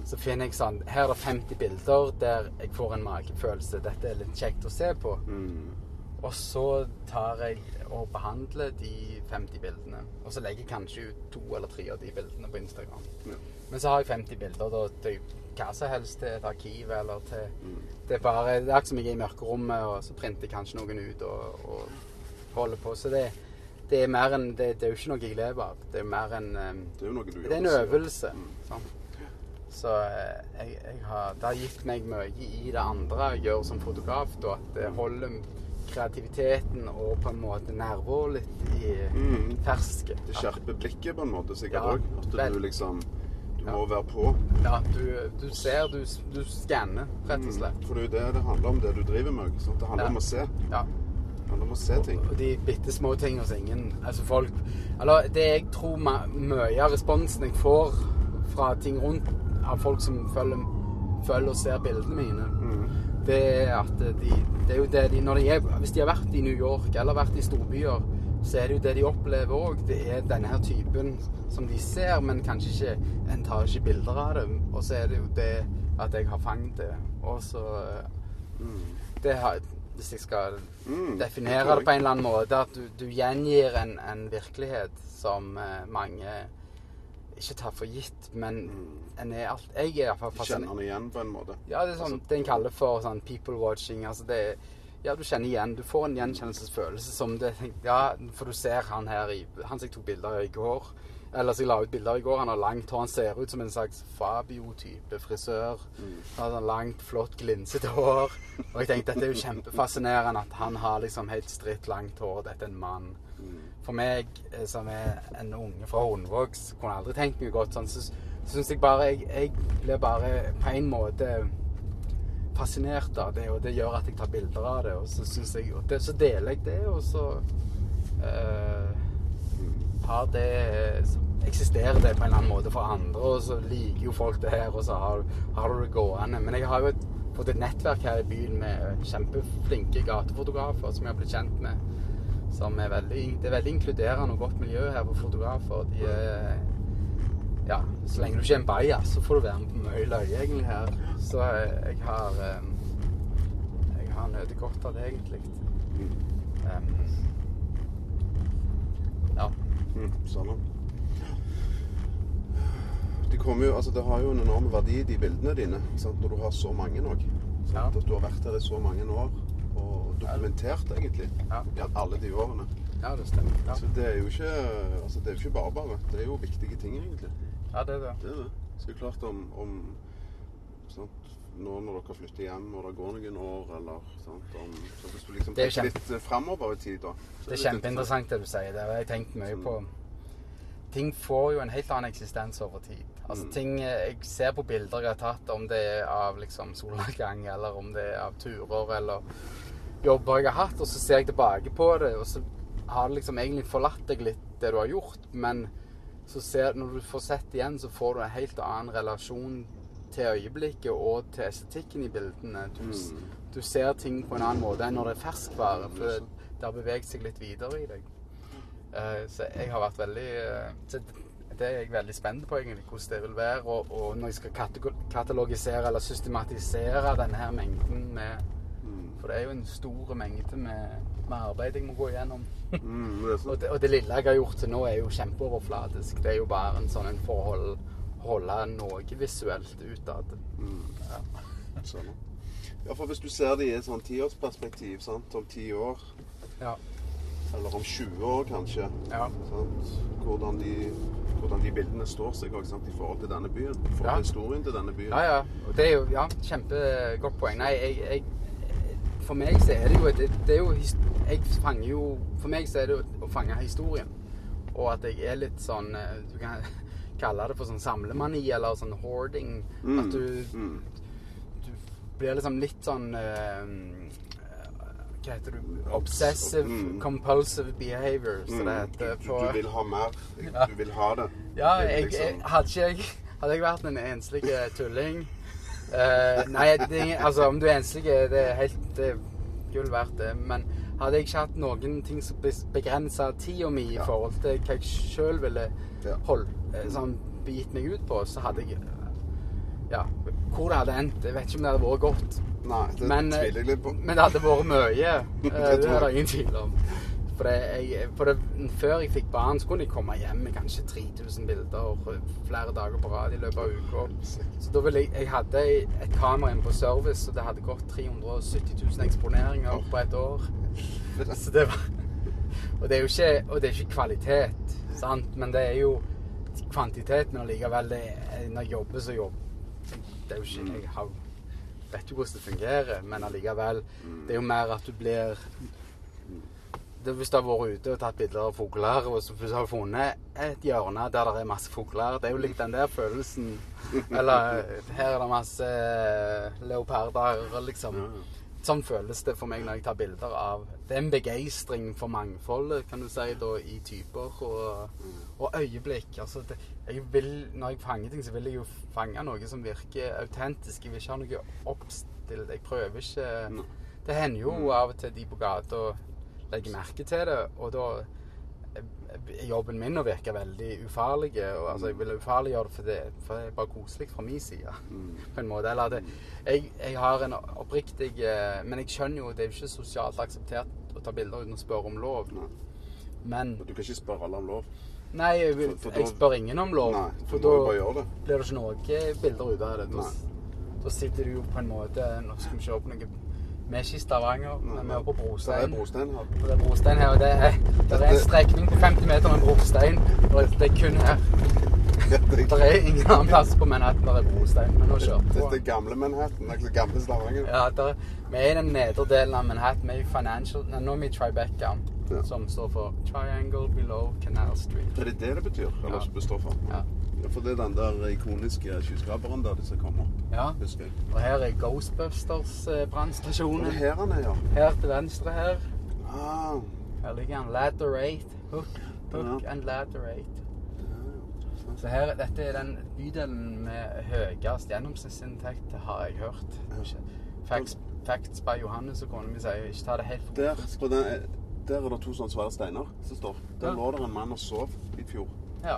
så finner jeg sånn Her er det 50 bilder der jeg får en magefølelse. Dette er litt kjekt å se på. Mm. Og så tar jeg og behandler de 50 bildene. Og så legger jeg kanskje ut to eller tre av de bildene på Instagram. Ja. Men så har jeg 50 bilder da, til hva som helst, til et arkiv eller til Mm. Det er bare Det er akkurat som jeg er i mørkerommet, og så printer jeg kanskje noen ut og, og holder på. Så det, det er mer enn det, det er jo ikke noe jeg lever av. Det er mer enn em, Det er jo noe du gjør. Det er en øvelse. Mm. Sånn. Så eh, jeg, jeg har, det har gitt meg mye i det andre jeg gjør som fotograf. Da, at det holder kreativiteten og på en måte nerver litt i Mm. fersken. Det skjerper blikket på en måte sikkert Ja. At vel. du liksom Du Ja. må være på. Ja, du, du ser, du, du skanner, rett og slett. Mm. For det er jo det det handler om, det du driver med. sant? Det handler Ja. om å se. Ja. Det handler om å se ting. Og de bitte små ting hos ingen. Altså folk Eller det jeg tror ma- mye av responsen jeg får fra ting rundt av folk som følger, følger og ser bildene mine, Mm. Det er at de, det er jo det de Når de er, hvis de har vært i New York eller vært i storbyer, så er det jo det de opplever òg. Det er denne her typen som de ser, men kanskje ikke En tar ikke bilder av det. Og så er det jo det at jeg har fanget det. Og så det har, Hvis jeg skal Mm, definere det på en eller annen måte, at du, du gjengir en, en virkelighet som eh, mange ikke tar for gitt, men en er alt Jeg er iallfall Kjenner den igjen på en måte. Ja, det er sånn, Altså, det en kaller for sånn people watching. Altså det er- Ja, du kjenner igjen. Du får en gjenkjennelsesfølelse som det Ja, for du ser han her i Han som jeg tok bilder av i går. Eller som jeg la ut bilder av i går. Han har langt hår. Han ser ut som en slags Fabio-type frisør. Han har sånn langt, flott, glinsete hår. Og jeg tenkte dette er jo kjempefascinerende at han har liksom helt stritt, langt hår. Dette er en mann. For meg eh, som er en unge fra Hundvåg, kunne jeg aldri tenkt meg godt sånn. Så, syns jeg bare jeg, jeg blir bare på en måte fascinert av det, og det gjør at jeg tar bilder av det. Og så, synes jeg, og det, så deler jeg det, og så uh, har det så eksisterer det på en eller annen måte for andre, og så liker jo folk det her, og så har, har du det gående. Men jeg har jo fått et nettverk her i byen med kjempeflinke gatefotografer som jeg har blitt kjent med. Som er veldig, det er veldig inkluderende og godt miljø her for fotografer. De er ja, så lenge du ikke er en bajas, så får du være med på mye løye egentlig her. Så eh, jeg har eh, Jeg har nødig godt av det, egentlig. Um, ja. Mm, sånn. Det, kommer jo, altså Det har jo en enorm verdi, de bildene dine, sant? når du har så mange òg. Ja. At du har vært her i så mange år og dokumentert, egentlig. Ja. Ja, alle de årene. ja, det stemmer. Ja, Så det er jo ikke altså det er ikke bare bare. Det er jo viktige ting, egentlig. Ja det er det. Det er det. Så klart om, om sant? Nå når dere flytter hjem og det går noen år, eller sant? Om, så Hvis du liksom er tenker litt framover i tid, da. Det er kjempeinteressant det du sier. Det har jeg tenkt mye på. Ting får jo en helt annen eksistens over tid. Altså ting Jeg ser på bilder jeg har tatt, om det er av liksom solnedgang, eller om det er av turer, eller jobber jeg har hatt, og så ser jeg tilbake på det, og så har det liksom egentlig forlatt deg litt, det du har gjort. Men så ser, når du får sett igjen, så får du en helt annen relasjon til øyeblikket og til estetikken i bildene. Du, mm. du ser ting på en annen måte enn når det er ferskvare, for det, har beveget seg litt videre i deg. Uh, så jeg har vært veldig uh, Det er jeg veldig spent på, egentlig, hvordan det vil være. Og, og når jeg skal katalogisere eller systematisere denne her mengden med For det er jo en stor mengde med, med arbeid jeg må gå igjennom. Mm, det. Og det, og det lille jeg har gjort til nå, er jo kjempeoverflatisk. Det er jo bare en sånn en for å holde, noe visuelt utad. Mm. Ja, for hvis du ser det i et sånn tiårsperspektiv, sant, om ti år, Ja. eller om 20 år kanskje, Ja. hvordan de, hvordan de bildene står seg også, sant, i forhold til denne byen, i forhold Ja. til historien til denne byen. Ja, ja. Det er jo ja, kjempegodt poeng. Nei, jeg, jeg For meg så er det jo det, det er jo Jeg fanger jo For meg så er det å fange historien. Og at jeg er litt sånn eh, Du kan [LAUGHS] kalle det for sånn samlemani eller sånn hoarding. Mm, At du, mm. du blir liksom litt sånn eh, Hva heter det? Obsessive Mm. compulsive behavior, som det Mm, heter du, på du, du vil ha mer. [LAUGHS] Du vil ha det. Ja, jeg, liksom- jeg, hadde, ikke jeg, hadde jeg vært en enslig tulling eh, Nei, det, altså om du er enslig, det er helt det er gull verdt det. Men hadde jeg ikke hatt noen ting som begrensa tida mi i Ja. forhold til hva jeg sjøl ville holde, eh, sånn, begitt meg ut på, så hadde jeg Ja, hvor det hadde endt, jeg vet ikke om det hadde vært godt. Nei, det Men, eh, tviler jeg litt på. men det hadde vært mye. [LAUGHS] Eh, Det det er det ingen tvil om. For, jeg, for det, før jeg fikk barn, så kunne jeg komme hjem med kanskje 3000 bilder flere dager på rad i løpet av uka. Så da ville jeg Jeg hadde et kamera inne på service, og det hadde gått 370 000 eksponeringer på et år. Så det var Og det er jo ikke, og det er ikke kvalitet, sant? men det er jo kvantitet. Men allikevel, når jeg jobber, så jobber Det er jo ikke Jeg har, vet jo hvordan det fungerer, men allikevel. Det er jo mer at du blir det, Hvis du har vært ute og tatt bilder av fugler, og så har du funnet et hjørne der det er masse fugler Det er jo litt den der følelsen. [LAUGHS] Eller her er det masse leoparder, liksom. Sånn føles det for meg når jeg tar bilder av Det er en begeistring for mangfoldet, kan du si, da, i typer og, og øyeblikk. Altså, det, jeg vil, når jeg fanger ting, så vil jeg jo fange noe som virker autentisk. Jeg vil ikke ha noe oppstilt. Jeg prøver ikke Det hender jo av og til de på gata legger merke til det, og da er jobben min å virke veldig ufarlig. Og, altså, jeg vil ufarliggjøre det for det, for det er bare koselig fra min side. [LAUGHS] På en måte. Eller det, jeg, jeg har en oppriktig eh, Men jeg skjønner jo det er jo ikke sosialt akseptert å ta bilder uten å spørre om lov. Nei. Men Du kan ikke spørre alle om lov. Nei, jeg, For- for jeg spør ingen om lov. Nei, for da blir det ikke noe bilder ut av det. Da, da sitter du jo på en måte Nå skal vi kjøre på noe Vi er ikke i Stavanger, men vi er på Det er brostein. brostein her. Og det er brostein her, og det er, det er en strekning på 50 meter med brostein. Og det er kun her. [LAUGHS] Det er ingen annen plass på Manhattan der er brostein. Men nå kjører vi Dette Det er gamle Manhattan, det er gamle Stavanger. Ja, der, vi er i den nedre delen av Manhattan. Vi er i Financial Nei, nå er vi i Tribeca, Ja. som står for Triangle Below Canal Street. Er det det det betyr? Eller Ja. består for? Ja. For det er den der ikoniske skyskraperen der disse kommer. ja. Husker jeg. Og her er Ghostbusters eh, er her han er, ja. Her til venstre her. Ah, Her ligger han. Ladder 8. Hook, hook Ja. and Ladder 8. ja. Så her, dette er den bydelen med høyest gjennomsnittsinntekt, har jeg hørt. Facts, facts by Johannes og kona mi sier ikke ta det helt for Der, på den, der er det to sånne svære steiner som står. Der Ja. lå det en mann og sov i fjor. Ja.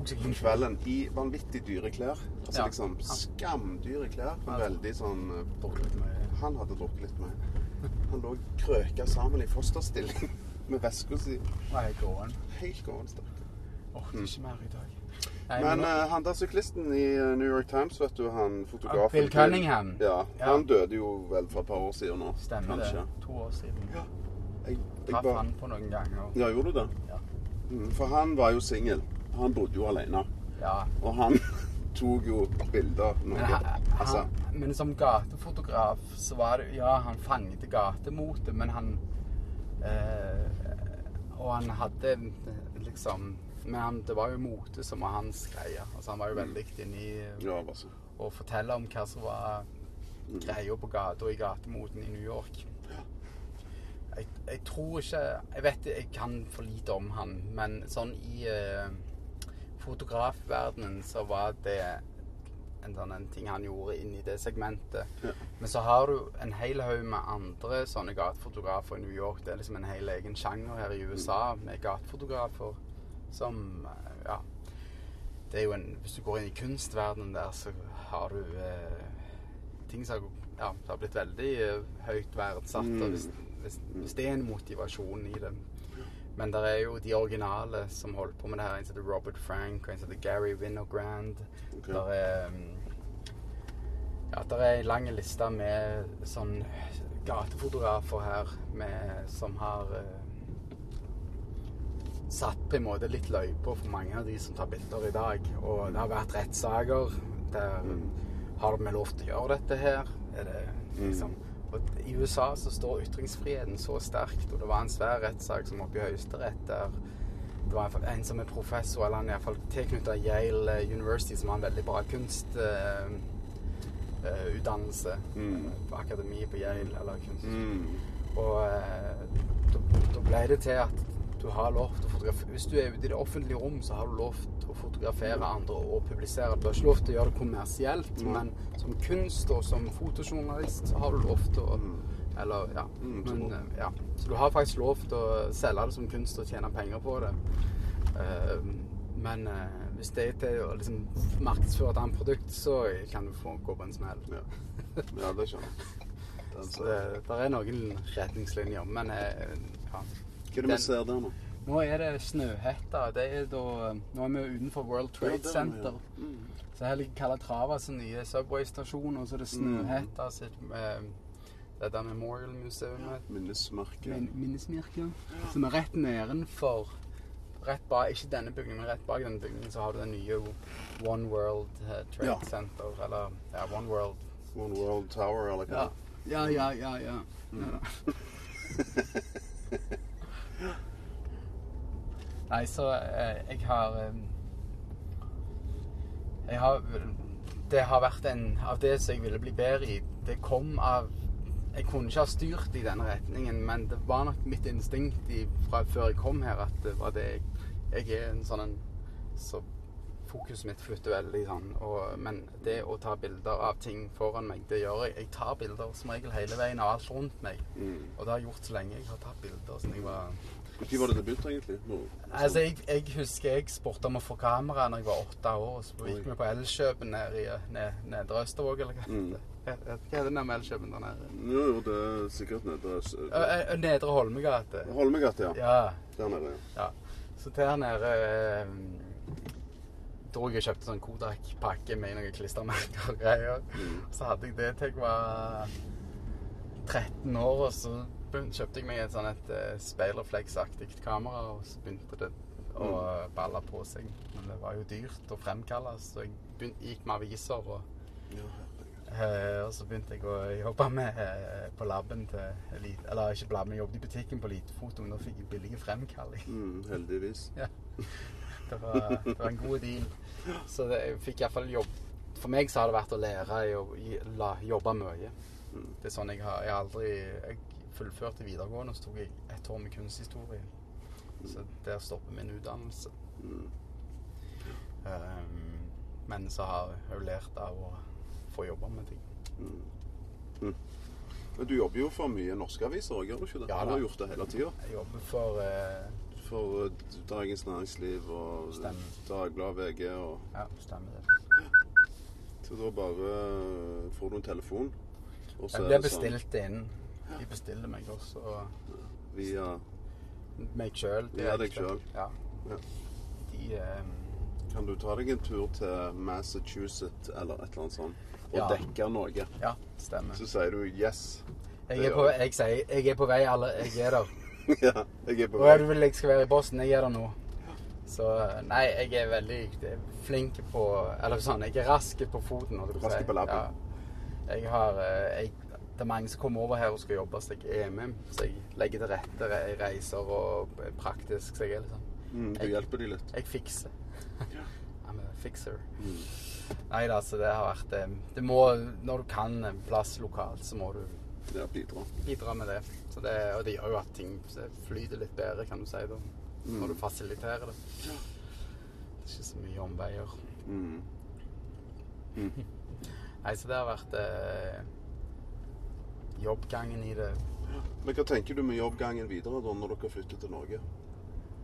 Tok seg På kvelden i vanvittig dyre klær. Altså Ja. liksom skamdyre klær. Ja. Veldig sånn eh. Han hadde drukket litt mer. [LAUGHS] Han lå krøka sammen i fosterstilling [LAUGHS] med veska si. Helt sterk. Orker ikke mer i dag. Nei, Men men uh, han der syklisten i eh, New York Times, vet du, han fotografen Bill Cunningham? Ja, Ja. Han døde jo vel for et par år siden nå. Stemmer kanskje. det. To år siden. Ja. Jeg, jeg Traff bare, han på noen ganger. ja, gjorde du det? Ja. Mm, for han var jo singel. Han bodde jo alene. Ja. Og han [LAUGHS] tok jo bilder. Men, han, altså, han, men som gatefotograf så var det Ja, han fanget gatemotet, men han eh, Og han hadde liksom Men han, det var jo mote som var hans greie. Altså Han var jo veldig inne i ja, å fortelle om hva som var greia på gata og i gatemoten i New York. jeg, jeg tror ikke Jeg vet jeg kan for lite om han, men sånn i eh, fotografverdenen så var det en sånn en ting han gjorde inn i det segmentet. Ja. Men så har du en hel haug med andre sånne gatefotografer i New York. Det er liksom en hel egen sjanger her i USA med gatefotografer som eh, Ja. Det er jo en Hvis du går inn i kunstverdenen der, så har du eh, ting som ja, har blitt veldig eh, høyt verdsatt. Mm. Og hvis, hvis, hvis det er en motivasjon i det. Men det er jo de originale som holder på med det her. En som heter Robert Frank, og en som heter Gary Winogrand. Okay. Der er um, Ja, der er en lang liste med sånn gatefotografer her med, som har uh, satt på en måte litt løypa for mange av de som tar bilder i dag. Og det har vært rettssaker der Har vi lov til å gjøre dette her? Er det liksom og I USA så står ytringsfriheten så sterkt, og det var en svær rettssak som oppe i Høyesterett der det var en som er professor, eller han er iallfall tilknyttet Yale University, som har en veldig bra kunstutdannelse. Uh, utdannelse, Mm. eh, på Yale, eller kunst. Mm. Og uh, da- ble det til at du har lov til å fotografere Hvis du er ute i det offentlige rom, så har du lov til fotografere andre og publisere. Du har ikke lov til å gjøre det kommersielt, men som kunst og som fotojournalist så har du lov til å Mm. Eller, ja. Mm, Men, ja. Så du har faktisk lov til å selge det som kunst og tjene penger på det. Eh, men eh, hvis det er til å liksom markedsføre et annet produkt, så kan du få gå på en smell. Ja. ja, det skjønner jeg. [LAUGHS] Så det, der er noen retningslinjer, men eh, ja. Hva er det vi ser der nå? Nå er det Snøhetta. Det er da, nå er vi utenfor World Trade Ja, Center. ja. Mm. Så her ligger Calatravas nye Subway-stasjon, og så er det Snøhetta sitt eh, det der Memorial-museet. Minnesmerket. Min, minnesmerke. Som er rett nedenfor Rett bak, Ikke denne bygningen, men rett bak denne bygningen så har du den nye One World eh, Trade Ja. Center. Eller ja, One World One World Tower, eller hva? Ja, ja, ja. ja, ja. ja da. [LAUGHS] [LAUGHS] Nei, så eh, jeg har eh, Jeg har Det har vært en Av det som jeg ville bli bedre i, det kom av Jeg kunne ikke ha styrt i denne retningen, men det var nok mitt instinkt i, fra før jeg kom her, at det var det jeg Jeg er en sånn en Så fokuset mitt flytter veldig sånn. Og, men det å ta bilder av ting foran meg, det gjør jeg. Jeg tar bilder som regel hele veien av alt rundt meg. Mm. Og det har jeg gjort så lenge. Jeg har tatt bilder siden jeg var Når var det det begynte, egentlig? Nå, Altså, jeg, jeg husker jeg spurte om å få kamera da jeg var åtte år. Så gikk vi på Elkjøpen nede i ned, Nedre Østervåg, eller hva Mm. heter det? Hva det den med Elkjøpen der nede? Jo, jo, det er sikkert nede Ø, ø, Nedre Holmegate. Holmegate, ja. Ja. Der nede, ja. ja. Så der nede eh, dro jeg og kjøpte sånn Kodak-pakke med noen klistremerker og greier. Så hadde jeg det til jeg var 13 år, og så kjøpte jeg meg et sånn et uh, speilrefleksaktig kamera, og så begynte det å balle på seg. Men det var jo dyrt å fremkalle, så jeg begynte, gikk med aviser, og, ja eh, og så begynte jeg å jobbe med uh, på laben til Elite, eller ikke på laben, jeg jobbet i butikken på Elitefoto, men da fikk jeg billige fremkalling. Mm, heldigvis. Ja. Det var, det var en god deal. Så det, jeg fikk iallfall jobb For meg så har det vært å lære å jobbe mye. Det er sånn jeg har Jeg har aldri Jeg fullførte videregående, så tok jeg ett år med kunsthistorie. Så der stopper min utdannelse. Mm. Um, men så har jeg jo lært av å få jobbe med ting. Men du jobber jo for mye norske aviser òg, gjør du ikke det? Ja, du har gjort det hele tida. Jeg jobber for uh, For uh, Dagens Næringsliv og. Dagbladet VG og Ja, stemmer det. Så da bare eh, får du en telefon, og så Jeg blir sånn bestilt inn. De bestiller meg også via meg sjøl. Via deg selv. Ja. Ja. De um, Kan du ta deg en tur til Massachusetts eller et eller annet sånt og Ja. dekke noe? Ja, stemmer. Så sier du 'yes'. Jeg er, på, jeg. sier jeg er på vei, alle. Jeg er der. [LAUGHS] ja, jeg er på Og er du vil jeg skal være i Boston? Jeg er der nå. Så nei, jeg er veldig flink på Eller sånn, jeg er rask på foten. Rask på labben. Ja. Jeg har eh, jeg, Det er mange som kommer over her og skal jobbe, så jeg er med. Så jeg legger til rette re- reiser og er praktisk. Så jeg er liksom Mm, du jeg- hjelper de litt. Jeg fikser. [LAUGHS] I'm a fixer. Mm. Nei da, så det har vært eh, Det må Når du kan en plass lokalt, så må du Ja, bidra. bidra med det. Så det. Og det gjør jo at ting flyter litt bedre, kan du si, da. Når du fasiliterer det. Det er ikke så mye omveier. Mm. [LAUGHS] Nei, så det har vært eh, jobbgangen i det. Men hva tenker du med jobbgangen videre da, når dere flytter til Norge?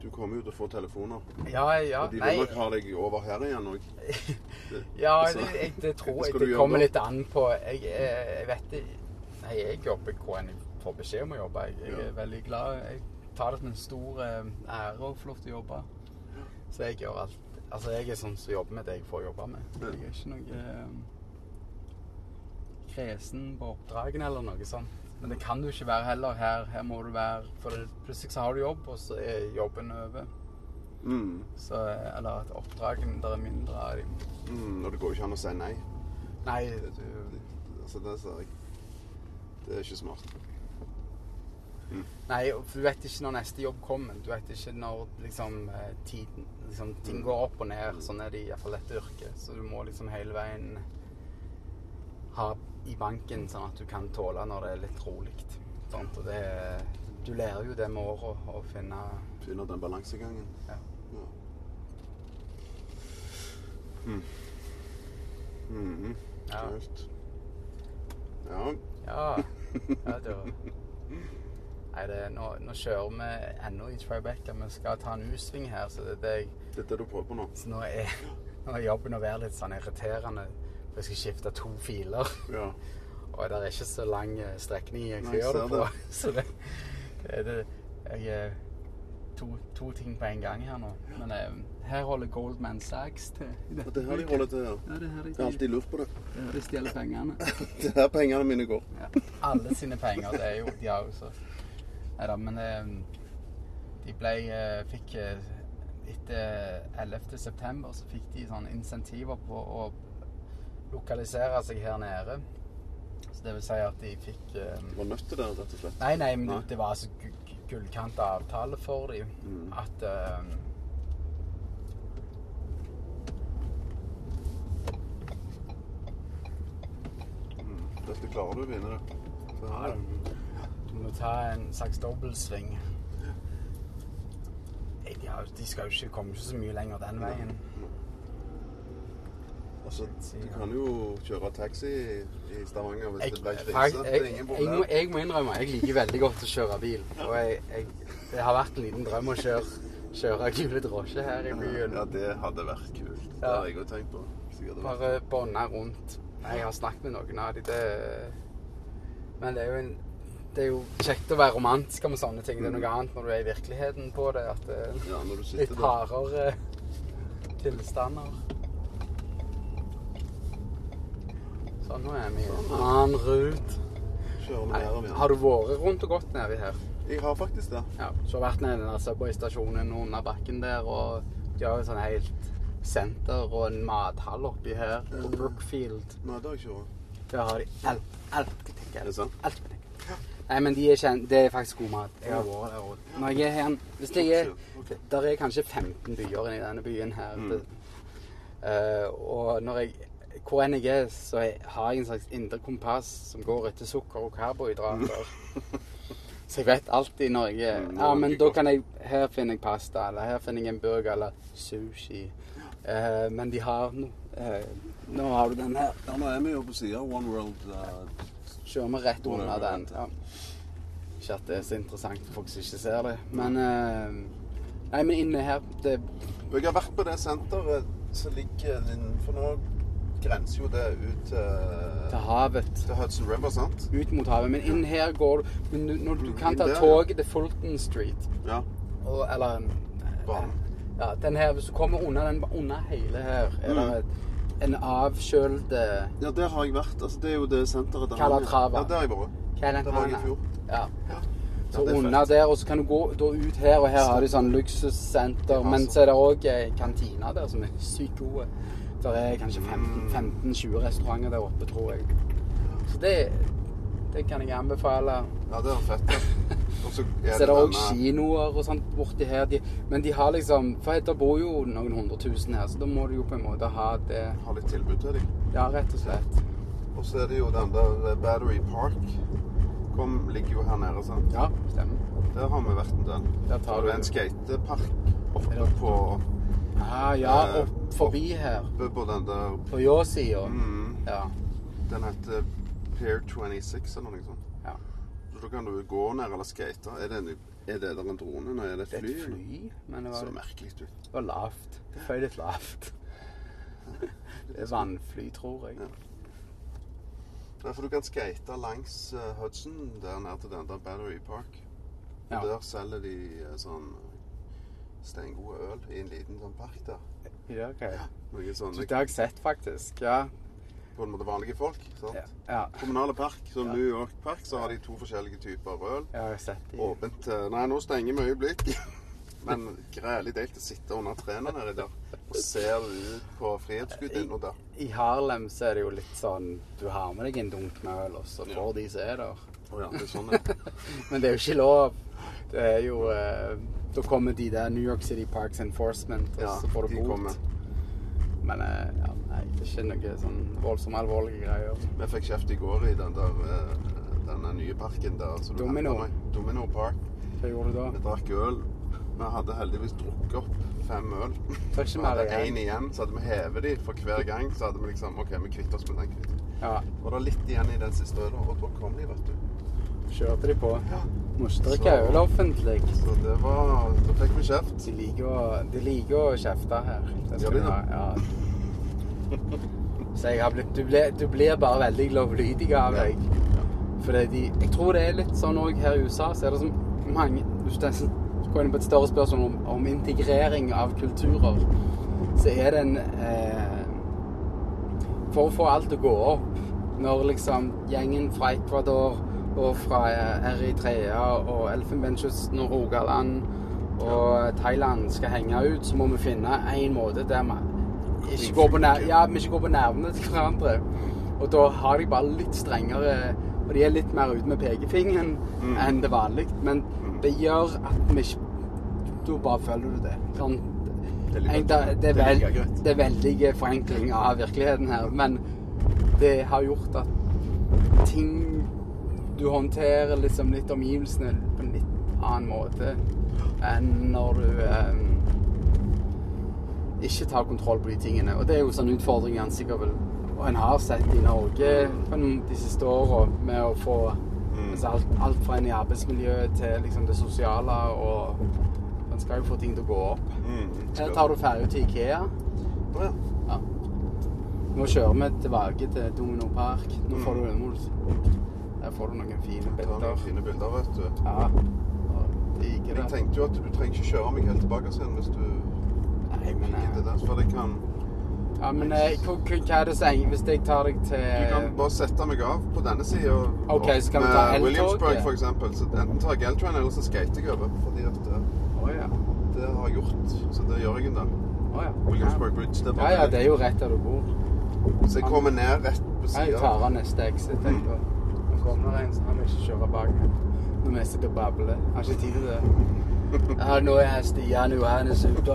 Du kommer jo til å få telefoner. Ja, ja. og de vil nok ha deg over her igjen òg. [LAUGHS] ja, det, jeg, det tror jeg det kommer litt an på Jeg, jeg, jeg vet Nei, jeg jobber hvor enn jeg får beskjed om å jobbe. Jeg, jeg er veldig glad. Jeg tar det som en stor eh, ære å få lov til å jobbe. Så jeg gjør alt Altså, jeg er sånn som jobber med det jeg får jobbe med. Jeg er ikke noe eh, kresen på oppdragene eller noe sånt. Men det kan du ikke være heller her. Her må du være For det, plutselig så har du jobb, og så er jobben over. Mm. Så, eller at oppdragene der er mindre av dem. Mm. Og det går jo ikke an å si nei. Nei, Det, altså, det ser jeg. Det er ikke smart. Nei, for du vet ikke når neste jobb kommer. Du vet ikke når liksom, eh, tiden, liksom, ting går opp og ned. Sånn er det i hvert fall dette yrket. Så du må liksom hele veien ha i banken sånn at du kan tåle når det er litt rolig. Og det, du lærer jo det med åra å finne Finne den balansegangen. ja. Ja. Mm. Mhm. Ja. Kult. Ja. Ja. ja [LAUGHS] det var... Nei, det, nå, nå kjører vi ennå i Tribeca. Vi skal ta en U-sving her, så det det jeg Det er det du prøver på nå? Så nå er, nå er jobben å være litt sånn irriterende. Jeg skal skifte to filer. Ja. [LAUGHS] Og det er ikke så lang eh, strekning jeg skal gjøre det på. [LAUGHS] Så det, det er det Jeg er to, to ting på en gang her nå. Men eh, her holder Goldman Sachs til. Det det her de holder til, ja. Ja, det er her de, Jeg har alltid lurt på det. [LAUGHS] det er her de stjeler pengene. Det er her pengene mine går. Ja. Alle sine penger. Det er jo De har jo så Nei da, men eh, de ble eh, Fikk eh, Etter 11. september så fikk de sånne insentiver på å lokalisere seg her nede. Så det vil si at de fikk eh, De var nødt til det, rett og slett. Nei, nei, men Nei. det var altså gu- gu- avtale for dem. Mm. At eh, Mm. Dette klarer du å vinne det. Her, ja, du må ta en slags dobbeltsving. [LAUGHS] De, har, de skal jo ikke komme så mye lenger den veien. Altså, du kan jo kjøre taxi i, Stavanger hvis Jeg, det ble krise. jeg, jeg, jeg må innrømme jeg liker veldig godt å kjøre bil. Og det har vært en liten drøm å kjøre, kjøre gule drosje her i byen. Ja, det hadde vært kult. Det har jeg òg tenkt på. Bare bånde rundt. Jeg har snakket med noen av. Det... Men det er jo en det er jo kjekt å være romantisk om sånne ting. Det er noe annet når du er i virkeligheten på det. At det er Ja, litt hardere tilstander. Sånn, nå er vi i en annen rute. Kjører vi nedover igjen. Har du vært rundt og gått nedi her? Jeg har faktisk det. Ja, så har vært nede i den Subway-stasjonen under bakken der, og de har jo sånn helt senter og en mathall oppi her på Brookfield. Nei, det har jeg ikke vært. Der har de alt, alt butikk. Er det sant? Alt butikk. Nei, men de er kjent, det er faktisk god mat. Jeg har vært der òg. Når jeg er her Hvis det er. Der er kanskje 15 byer i denne byen her. Mm. Eh, og når jeg hvor enn jeg er, så har jeg en slags indre kompass som går etter sukker og karbohydrater. [LAUGHS] Så jeg vet alltid når jeg er Ja, men da kan jeg Her finner jeg pasta, eller her finner jeg en burger, eller sushi. Eh, men de har no, eh, Nå har du den her. Ja, nå er vi jo på sida One World. uh, Kjører vi rett under den. Ja. Ikke at det er så interessant for folk som ikke ser det. Men eh, Nei, men inne her det, Jeg har vært på det senteret som ligger innenfor nå. Grenser jo det ut til, til havet. til Hudson River, sant? Ut mot havet. Men inn her går du Men du, når du kan ta ja. toget til Fulton Street Ja. og, Eller Banen. Ja, den her, hvis du kommer under den under hele her, er Mm. det en avkjølt eh, Ja, der har jeg vært. Altså, det er jo det senteret der. Calatrava. Ja, der har jeg vært. Er Der var jeg i fjor. Ja. Så Ja, er under der, og så kan du gå ut her, og her har de sånn luksussenter. Ja, Men så- så er det òg kantina der som er sykt gode. Der er kanskje Mm. 15-20 restauranter der oppe, tror jeg. Så det, det kan jeg anbefale. Ja, det er fett. Ja. Så er [LAUGHS] det òg kinoer og sånt borti her. De, men de har liksom For det bor jo noen hundre tusen her, så da må du jo på en måte ha det Ha litt tilbud til dem. Ja, rett og slett. Og så er det jo den der eh, Battery Park. Kom, ligger jo her nede, sant? Ja, stemmer. Der har vi vært en del. Der tar du det en skatepark oppe på, Ah, ja, Eh, opp forbi her. oppe på den der På ljå-sida. mm, Ja. Den heter Pier 26 eller noe sånt. ja. Så da kan du gå ned eller skate. Er det, en, er det der en drone? eller er det Det et er fly? et fly, men det Så merkelig ut. det var lavt. Det fløy litt lavt. Det er vannfly, tror jeg. Ja. Ja, for du kan skate langs uh, Hudson der ned til den der Battery Park. Ja. der selger de uh, sånn steingod øl i en liten sånn park der. Ja, ok. Noen sånne Det har jeg sett, faktisk. Ja. på en måte vanlige folk. sant? Ja, ja. Kommunale park, som Ja. New York Park, så har de to forskjellige typer øl. jeg har sett de. Åpent til Nei, nå stenger vi øyeblikk. [LAUGHS] Men grælig deilig å sitte under trærne nedi der og se ut på Frihetsgudinnen der. I Harlem så er det jo litt sånn Du har med deg en dunk med øl, og så Ja. får de som er der. Å ja, det er sånn ja. [LAUGHS] Men det er jo ikke lov. Det er jo eh, Da kommer de der New York City Parks Enforcement, og Ja, så får du bot. kommer. Men eh, ja, nei, det er ikke noe sånn voldsomt alvorlige greier. Vi fikk kjeft i går i den der eh, denne nye parken der. Domino. Domino Park. Hva gjorde du da? Vi drakk øl. Vi hadde heldigvis drukket opp fem øl. Ikke Vi hadde én igjen, så hadde vi hevet de for hver gang. Så hadde vi liksom OK, vi kvitter oss med den. kvitt. Ja, Og det litt igjen i den siste øla, og da kom de, vet du. Kjørte de på. Ja. Ikke drikke offentlig. Så det var Da fikk vi kjeft. De liker å, de liker å kjefte her. Gjør de de det? Ja. Så jeg har blitt, du, blir, du blir bare veldig lovlydig av Ja. deg. For det de, jeg tror det er litt sånn òg her i USA, så er det som mange Hvis du går inn på et større spørsmål om, om integrering av kulturer, så er det en eh, For å få alt til å gå opp, når liksom gjengen fra Ecuador og fra eh, Eritrea og Elfenbenskysten og Rogaland og Thailand skal henge ut, så må vi finne en måte der vi ikke går på, nær, ja, vi ikke går på nervene til hverandre. Og da har de bare litt strengere Og de er litt mer ute med pekefingeren Mm. enn det vanlig. Men det gjør at vi ikke Da bare føler du det. Sånn, er er er det er veldig forenkling av virkeligheten her, men det har gjort at ting Du håndterer liksom litt omgivelsene på en litt annen måte enn når du eh, ikke tar kontroll på de tingene. Og det er jo sånn utfordring en sikkert vil Og en har sett i Norge de siste åra med å få Mm. altså alt, alt fra en i arbeidsmiljøet til liksom det sosiale og En skal jo få ting til å gå opp. Mm. Her tar du ferja til Ikea. Ja. Ja. Nå kjører vi tilbake til Domino Park. Nå får du Mm. Der får du noen fine bilder. noen fine bilder, vet du. Ja. Digger Jeg tenkte jo at du trenger ikke kjøre meg helt tilbake igjen hvis du Nei, men gidder eh, det. For det kan Ja, men eh, hva, hva er det som Hvis jeg tar deg til Du kan bare sette meg av på denne sida. Okay, så kan vi ta? Williamsburg, for eksempel. Så enten tar jeg L-train, eller så skater jeg over. Fordi at Å ja. det har jeg gjort. Så det gjør jeg en dag. Oh, ja. Williamsburg Bridge. Det er Ja, bare ja, det er jo rett der du bor. Så jeg kommer ned rett på Jeg tar av neste exit. Jeg, da. Kommer en, så han vil ikke kjøre bak. Når vi sitter og babler. Har ikke tid til det. Ja, nå er Stian Johannes ute.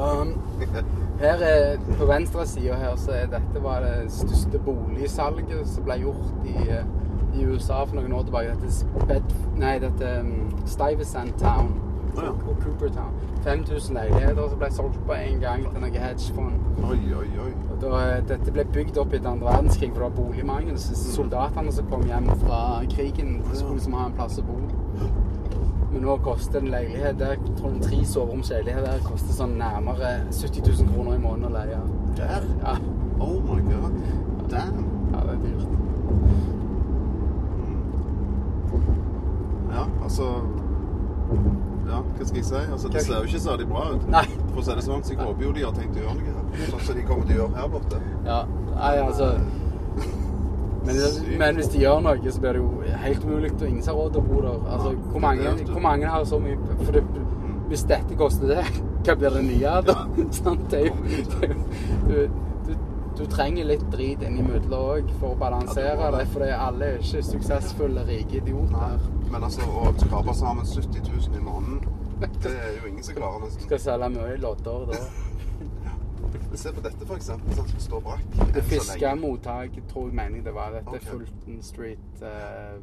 Her er, på venstre side her så er dette var det største boligsalget som ble gjort i, eh, i USA for noen år tilbake. Dette Bed, nei, dette um, Stuyvesant Town Å ja. og Coopertown. 5000 leiligheter som ble solgt på en gang til noe hedgefond. Oi, oi, oi. Og da, eh, dette ble bygd opp etter andre verdenskrig, for det var boligmangel. Så soldatene som kom hjem fra krigen, skulle liksom ha en plass å bo. Men nå koster en leilighet der, jeg tror en tre soveroms leilighet der koster sånn nærmere 70 000 kroner i måneden å leie. Der? Ja, Oh my god. Damn. ja det er dyrt. Ja, altså Ja, hva skal jeg si? Altså, Det ser jo ikke særlig bra ut. Nei. For å si det sånn, så jeg håper jo de har tenkt å gjøre noe her. Sånn som de kommer til å gjøre her borte. Ja, nei, altså [LAUGHS] men, men hvis de gjør noe, så blir det jo helt umulig, og ingen har råd til å bo der. Altså, hvor mange, hvor mange har så mye For det, hvis dette koster det, [LAUGHS] hva blir det nye da? [LAUGHS] Det er jo, du, du, du trenger litt drit innimellom òg for å balansere Ja, det. for alle er ikke suksessfulle, rike idioter. Men altså, å skrape sammen 70 000 i måneden, det er jo ingen som klarer nesten. Skal selge mye lodder da. [LAUGHS] Se på dette, for eksempel, sånn som står brakk. Det fiskemottak, tror jeg meningen det var. Dette er Fulton Street. eh,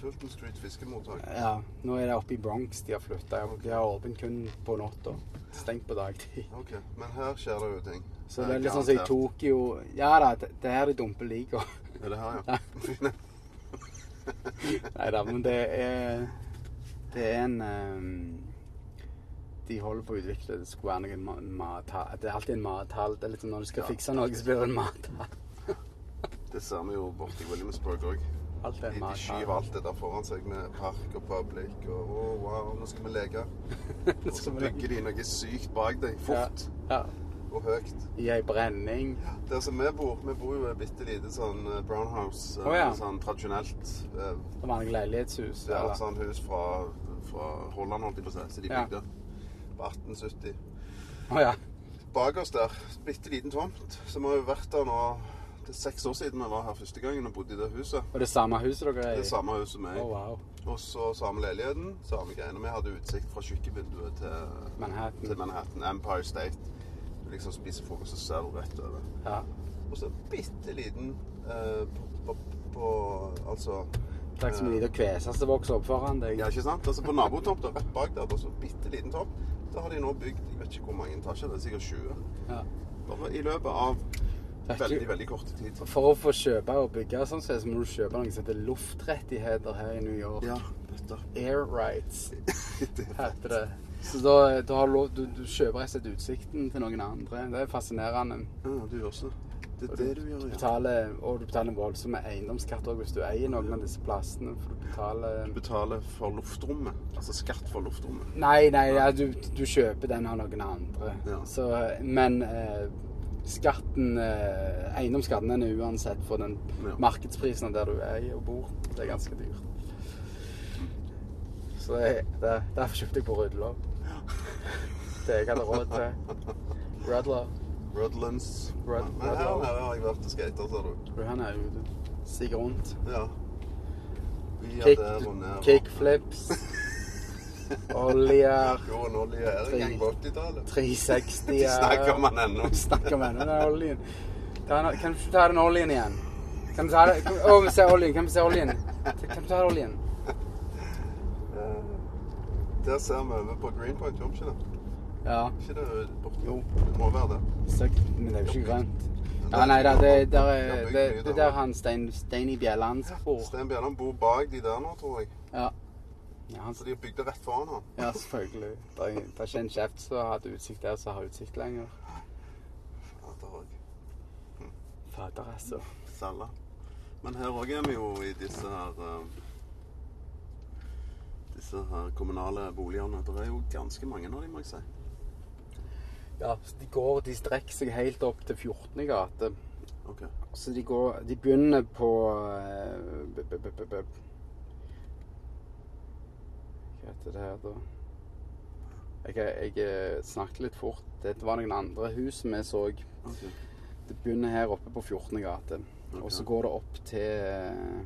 Fulton Street fiskemottak. Ja, nå er det oppe i Bronx de har flytta. De har åpent kun på natta. Stengt på dagtid. OK. Men her skjer det jo ting. Så det er litt sånn som i. Tokyo Ja da, det det er her de dumper liker. Er det her, Ja. ja? [LAUGHS] Nei da, men det er Det er en ehm, De holder på å utvikle Det skulle være noen ma- mathall Det er alltid en mathall. Det er litt som når du skal Ja. fikse noe, så blir det en mathall. [LAUGHS] Det ser vi jo borti Williamsburg òg. De, de skyver alt det der foran seg med park og public og oh, wow, nå skal vi leke. [LAUGHS] Og så bygger de noe sykt bak deg, fort Ja. og høyt. I ei brenning. Der som vi bor, vi bor jo i et bitte lite sånn brownhouse. brown house. eh, Å, ja. Sånn tradisjonelt. eh, et leilighetshus. Ja, eller? sånn hus fra, fra Holland, holdt jeg på å si. Så de bygde på 1870. Oh, ja. Bak oss der, bitte liten tomt. Så vi har jo vært der nå Det er seks år siden vi var her første gangen og bodde i det huset. Og det samme huset dere er i? Det er samme huset som meg. Oh, wow. Og så samme leiligheten, samme greiene. Vi hadde utsikt fra kjøkkenvinduet til Manhattan. til Manhattan. Empire State. Du liksom spiser frokost, og ser du rett over. Ja. Og så bitte liten eh, på, på, på Altså Det er ikke så mye å kvese som vokser opp foran deg. Ja, ikke sant? Altså På nabotomta rett bak der, det er så bitte liten tomt. Der har de nå bygd jeg vet ikke hvor mange etasjer, det er sikkert 20. Ja. Bare i løpet av veldig, veldig kort tid. For å få kjøpe og bygge sånn, så må du kjøpe noe som heter luftrettigheter her i New York. Ja. Air rights [LAUGHS] det er heter det. Så da, da har du, lov- du, du kjøper rett og slett utsikten til noen andre. Det er fascinerende. Ja, du gjør så. Det er det du gjør, ja. betaler, og du betaler voldsomme eiendomsskatt også hvis du eier noen av disse plassene. For du betaler Du betaler for luftrommet. Altså skatt for luftrommet. Nei, nei, ja, du, du kjøper den av noen andre. Ja. Så, men eh, skatten eh, Eiendomsskatten den er uansett for den Ja. markedsprisen der du eier og bor. Det er ganske dyrt. Så jeg, det, derfor kjøpte jeg på Rudla. [LAUGHS] Det jeg hadde råd til. Rudla. Rudlands. Rud- Men her har jeg vært og skata, sa du. Han er jo sikkert rundt. Ja. Vi er Kick, der og ned. kickflips. [LAUGHS] Oljer. Jo, en olje er en gang på 80-tallet. 360 De snakker om han ennå. Snakker om ennå den oljen. Kan du ta den oljen igjen? Kan du ta den? Å, vi ser oljen. Kan vi se oljen? Kan du ta den oljen? Der ser vi over på Greenpoint, gjør vi ikke det? Ja. Ikke det borte? Jo. Det må være det. Søkt, men det er jo ikke grønt. Ja, nei, da, det, der er, det, det er der. han Stein, Steini Bjelland bor. Stein Bjelland bor bak de der nå, tror jeg. Ja. Ja, han, Så de det rett foran han. ja, selvfølgelig. Det er, det er ikke en kjeft som har hatt utsikt der, som har utsikt lenger. Fader òg. Fader, altså. Salla. Men her òg er vi jo i disse her eh, Disse her kommunale boligene. Det er jo ganske mange av dem, må jeg si. Ja, så de går, de strekker seg helt opp til 14. gate. Ok. Så de går De begynner på eh, b- b- b- b- Hva heter det her, da? Jeg, jeg eh, snakket litt fort. Dette var noen andre hus vi så. ok. Det begynner her oppe på 14. gate. Og så går det opp til eh,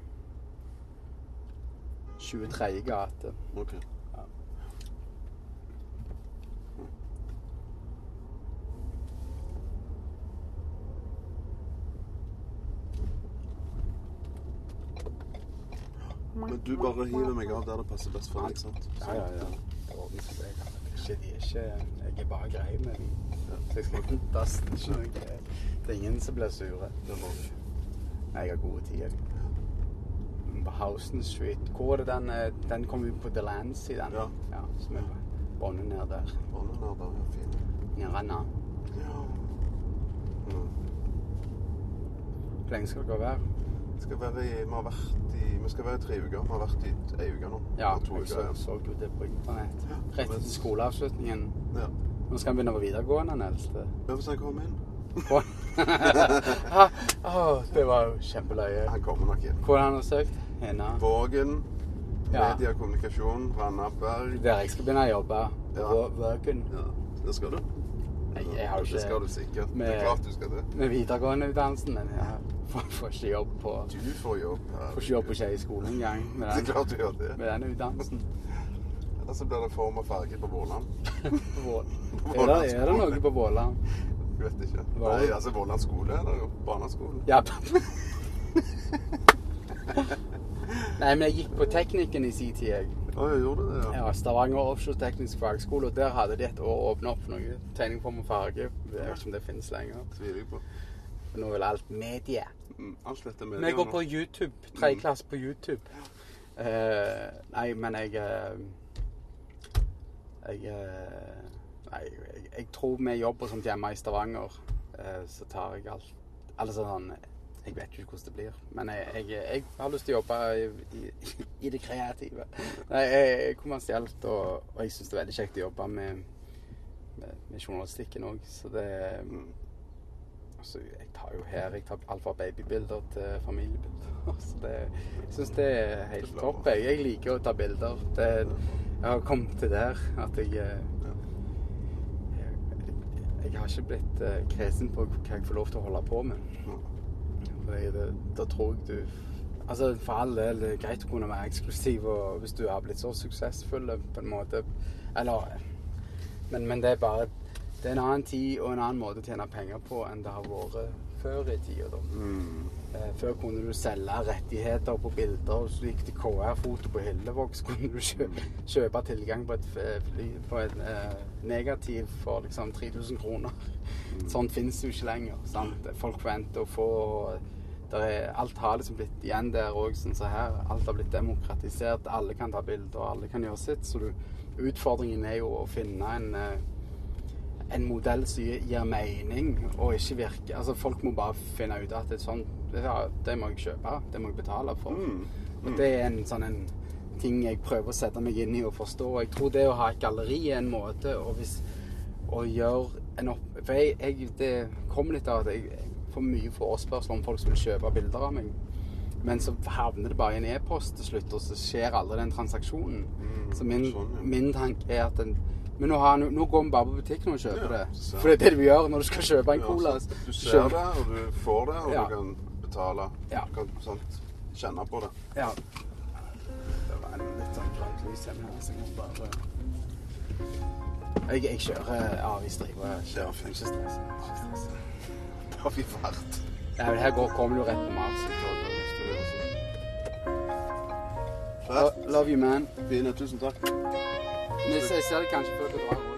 23. gate. ok. Men du bare hiver meg av der det passer best for deg, sant? Ja, ja, ja. Ikke, de er ikke Jeg er bare grei med dem. Så jeg skal ikke ikke noe. Det er ingen som blir sure. Jeg har gode tider. På Housen Street. Hvor er det den eh, Den kom ut på Delancey, den. Ja. ja som er båndet ned der. Bånden ned der ja. fin. Nirvana. Ja. Mm. Hvor lenge skal dere være? Skal være i, vi, har vært i, vi skal være i tre uker. Vi har vært i ei uke nå. Ja, to jeg uker så, igjen. så jo det på internett. Ja. Rett etter skoleavslutningen. Ja. Nå skal han begynne på videregående, den eldste. Ja, Hvis han kommer inn. [LAUGHS] Ah, Åh, det var jo kjempeløye. Han kommer nok inn. Hvor han søkt? Henne. Vågen, Ja. media og kommunikasjon, Randaberg. Der jeg skal begynne å jobbe. Ja. Vågen. Ja, det skal du. Nei, jeg har ikke Det skal du sikkert. Med- Det er klart du skal det. med videregående utdannelsen, men jeg får, får ikke jobb på Du får jobb her. Får ikke jobb på Skeiskolen engang med den, klart du gjør det. med den utdannelsen. Eller så blir det form og farge på Våland. [LAUGHS] Er det, er det noe på Våland? Jeg vet ikke. Hva? Nei, altså Våland skole er det jo. Barneskolen. Ja. [LAUGHS] Nei, men jeg gikk på teknikken i sin tid, jeg. Oh, jeg gjorde det, ja. Ja, Stavanger Offshore Teknisk Fagskole, og der hadde de et år åpna opp noe tegning, form og farge. Jeg vet ikke om det finnes lenger. Tviler jeg på. Nå er vel alt medie. Mm, Alt dette med Vi går på YouTube. Tredjeklasse på YouTube. Uh, nei, men jeg eh, Jeg eh, Nei, jeg, jeg tror med jobb og sånt hjemme i Stavanger, eh, så tar jeg alt Altså sånn Jeg vet ikke hvordan det blir. Men jeg, jeg, jeg har lyst til å jobbe i, i, [LAUGHS] i det kreative. Nei, jeg er kommersielt, og, og jeg syns det er veldig kjekt å jobbe med, med, med journalistikken òg. Så det Mm. Altså, jeg tar jo her Jeg tar alt fra babybilder til familiebilder. [LAUGHS] Så det, jeg syns det er helt Det topp. Jeg, jeg liker å ta bilder. Det, jeg har kommet til der at jeg eh, jeg, jeg har ikke blitt eh, kresen på hva jeg får lov til å holde på med. For da tror jeg du Altså For all del, det er greit å kunne være eksklusiv og hvis du har blitt så suksessfull på en måte Eller men, men det er bare Det er en annen tid og en annen måte å tjene penger på enn det har vært før i tida. Mm. Eh, Før kunne du selge rettigheter på bilder. og Så gikk til KR-foto på Hyllevåg, [LAUGHS] så kunne du kjøpe, kjøpe tilgang på et fly på en eh, negativ for liksom 3000 kroner. Sånt finnes jo ikke lenger. sant? Folk forventer å få er, Alt har liksom blitt igjen der òg, sånn som her. Alt har blitt demokratisert. Alle kan ta bilder, og alle kan gjøre sitt. Så du, utfordringen er jo å finne en eh, en modell som gir mening og ikke virker Altså, folk må bare finne ut at det sånn ja, Det må jeg kjøpe. Det må jeg betale for. Mm. Og det er en sånn en ting jeg prøver å sette meg inn i og forstå. Jeg tror det å ha et galleri er en måte å, hvis, å gjøre en opp... For jeg, jeg, det kommer litt av at jeg får mye forespørsel om folk som vil kjøpe bilder av meg. Men så havner det bare i en e-post til slutt, og så skjer aldri den transaksjonen. Mm, så min, sånn, ja. min tanke er at den, Men nå, har, han- nå går vi bare på butikken og kjøper Ja, det. For det er det du gjør når du skal kjøpe en cola. Du ser kjøper. det, og du får det, og Ja. du kan betale. Ja. Du kan sant, kjenne på det. Ja. Det var en litt sånn grønt lys hjemme her, så jeg må bare Jeg, jeg kjører avgiftsdriver. Jeg kjører Ja, ikke stress. Det har vi vært. Ja, men her går, kommer du rett på Mars. Love you, man. Fine, tusen takk. Ser det kanskje før du drar.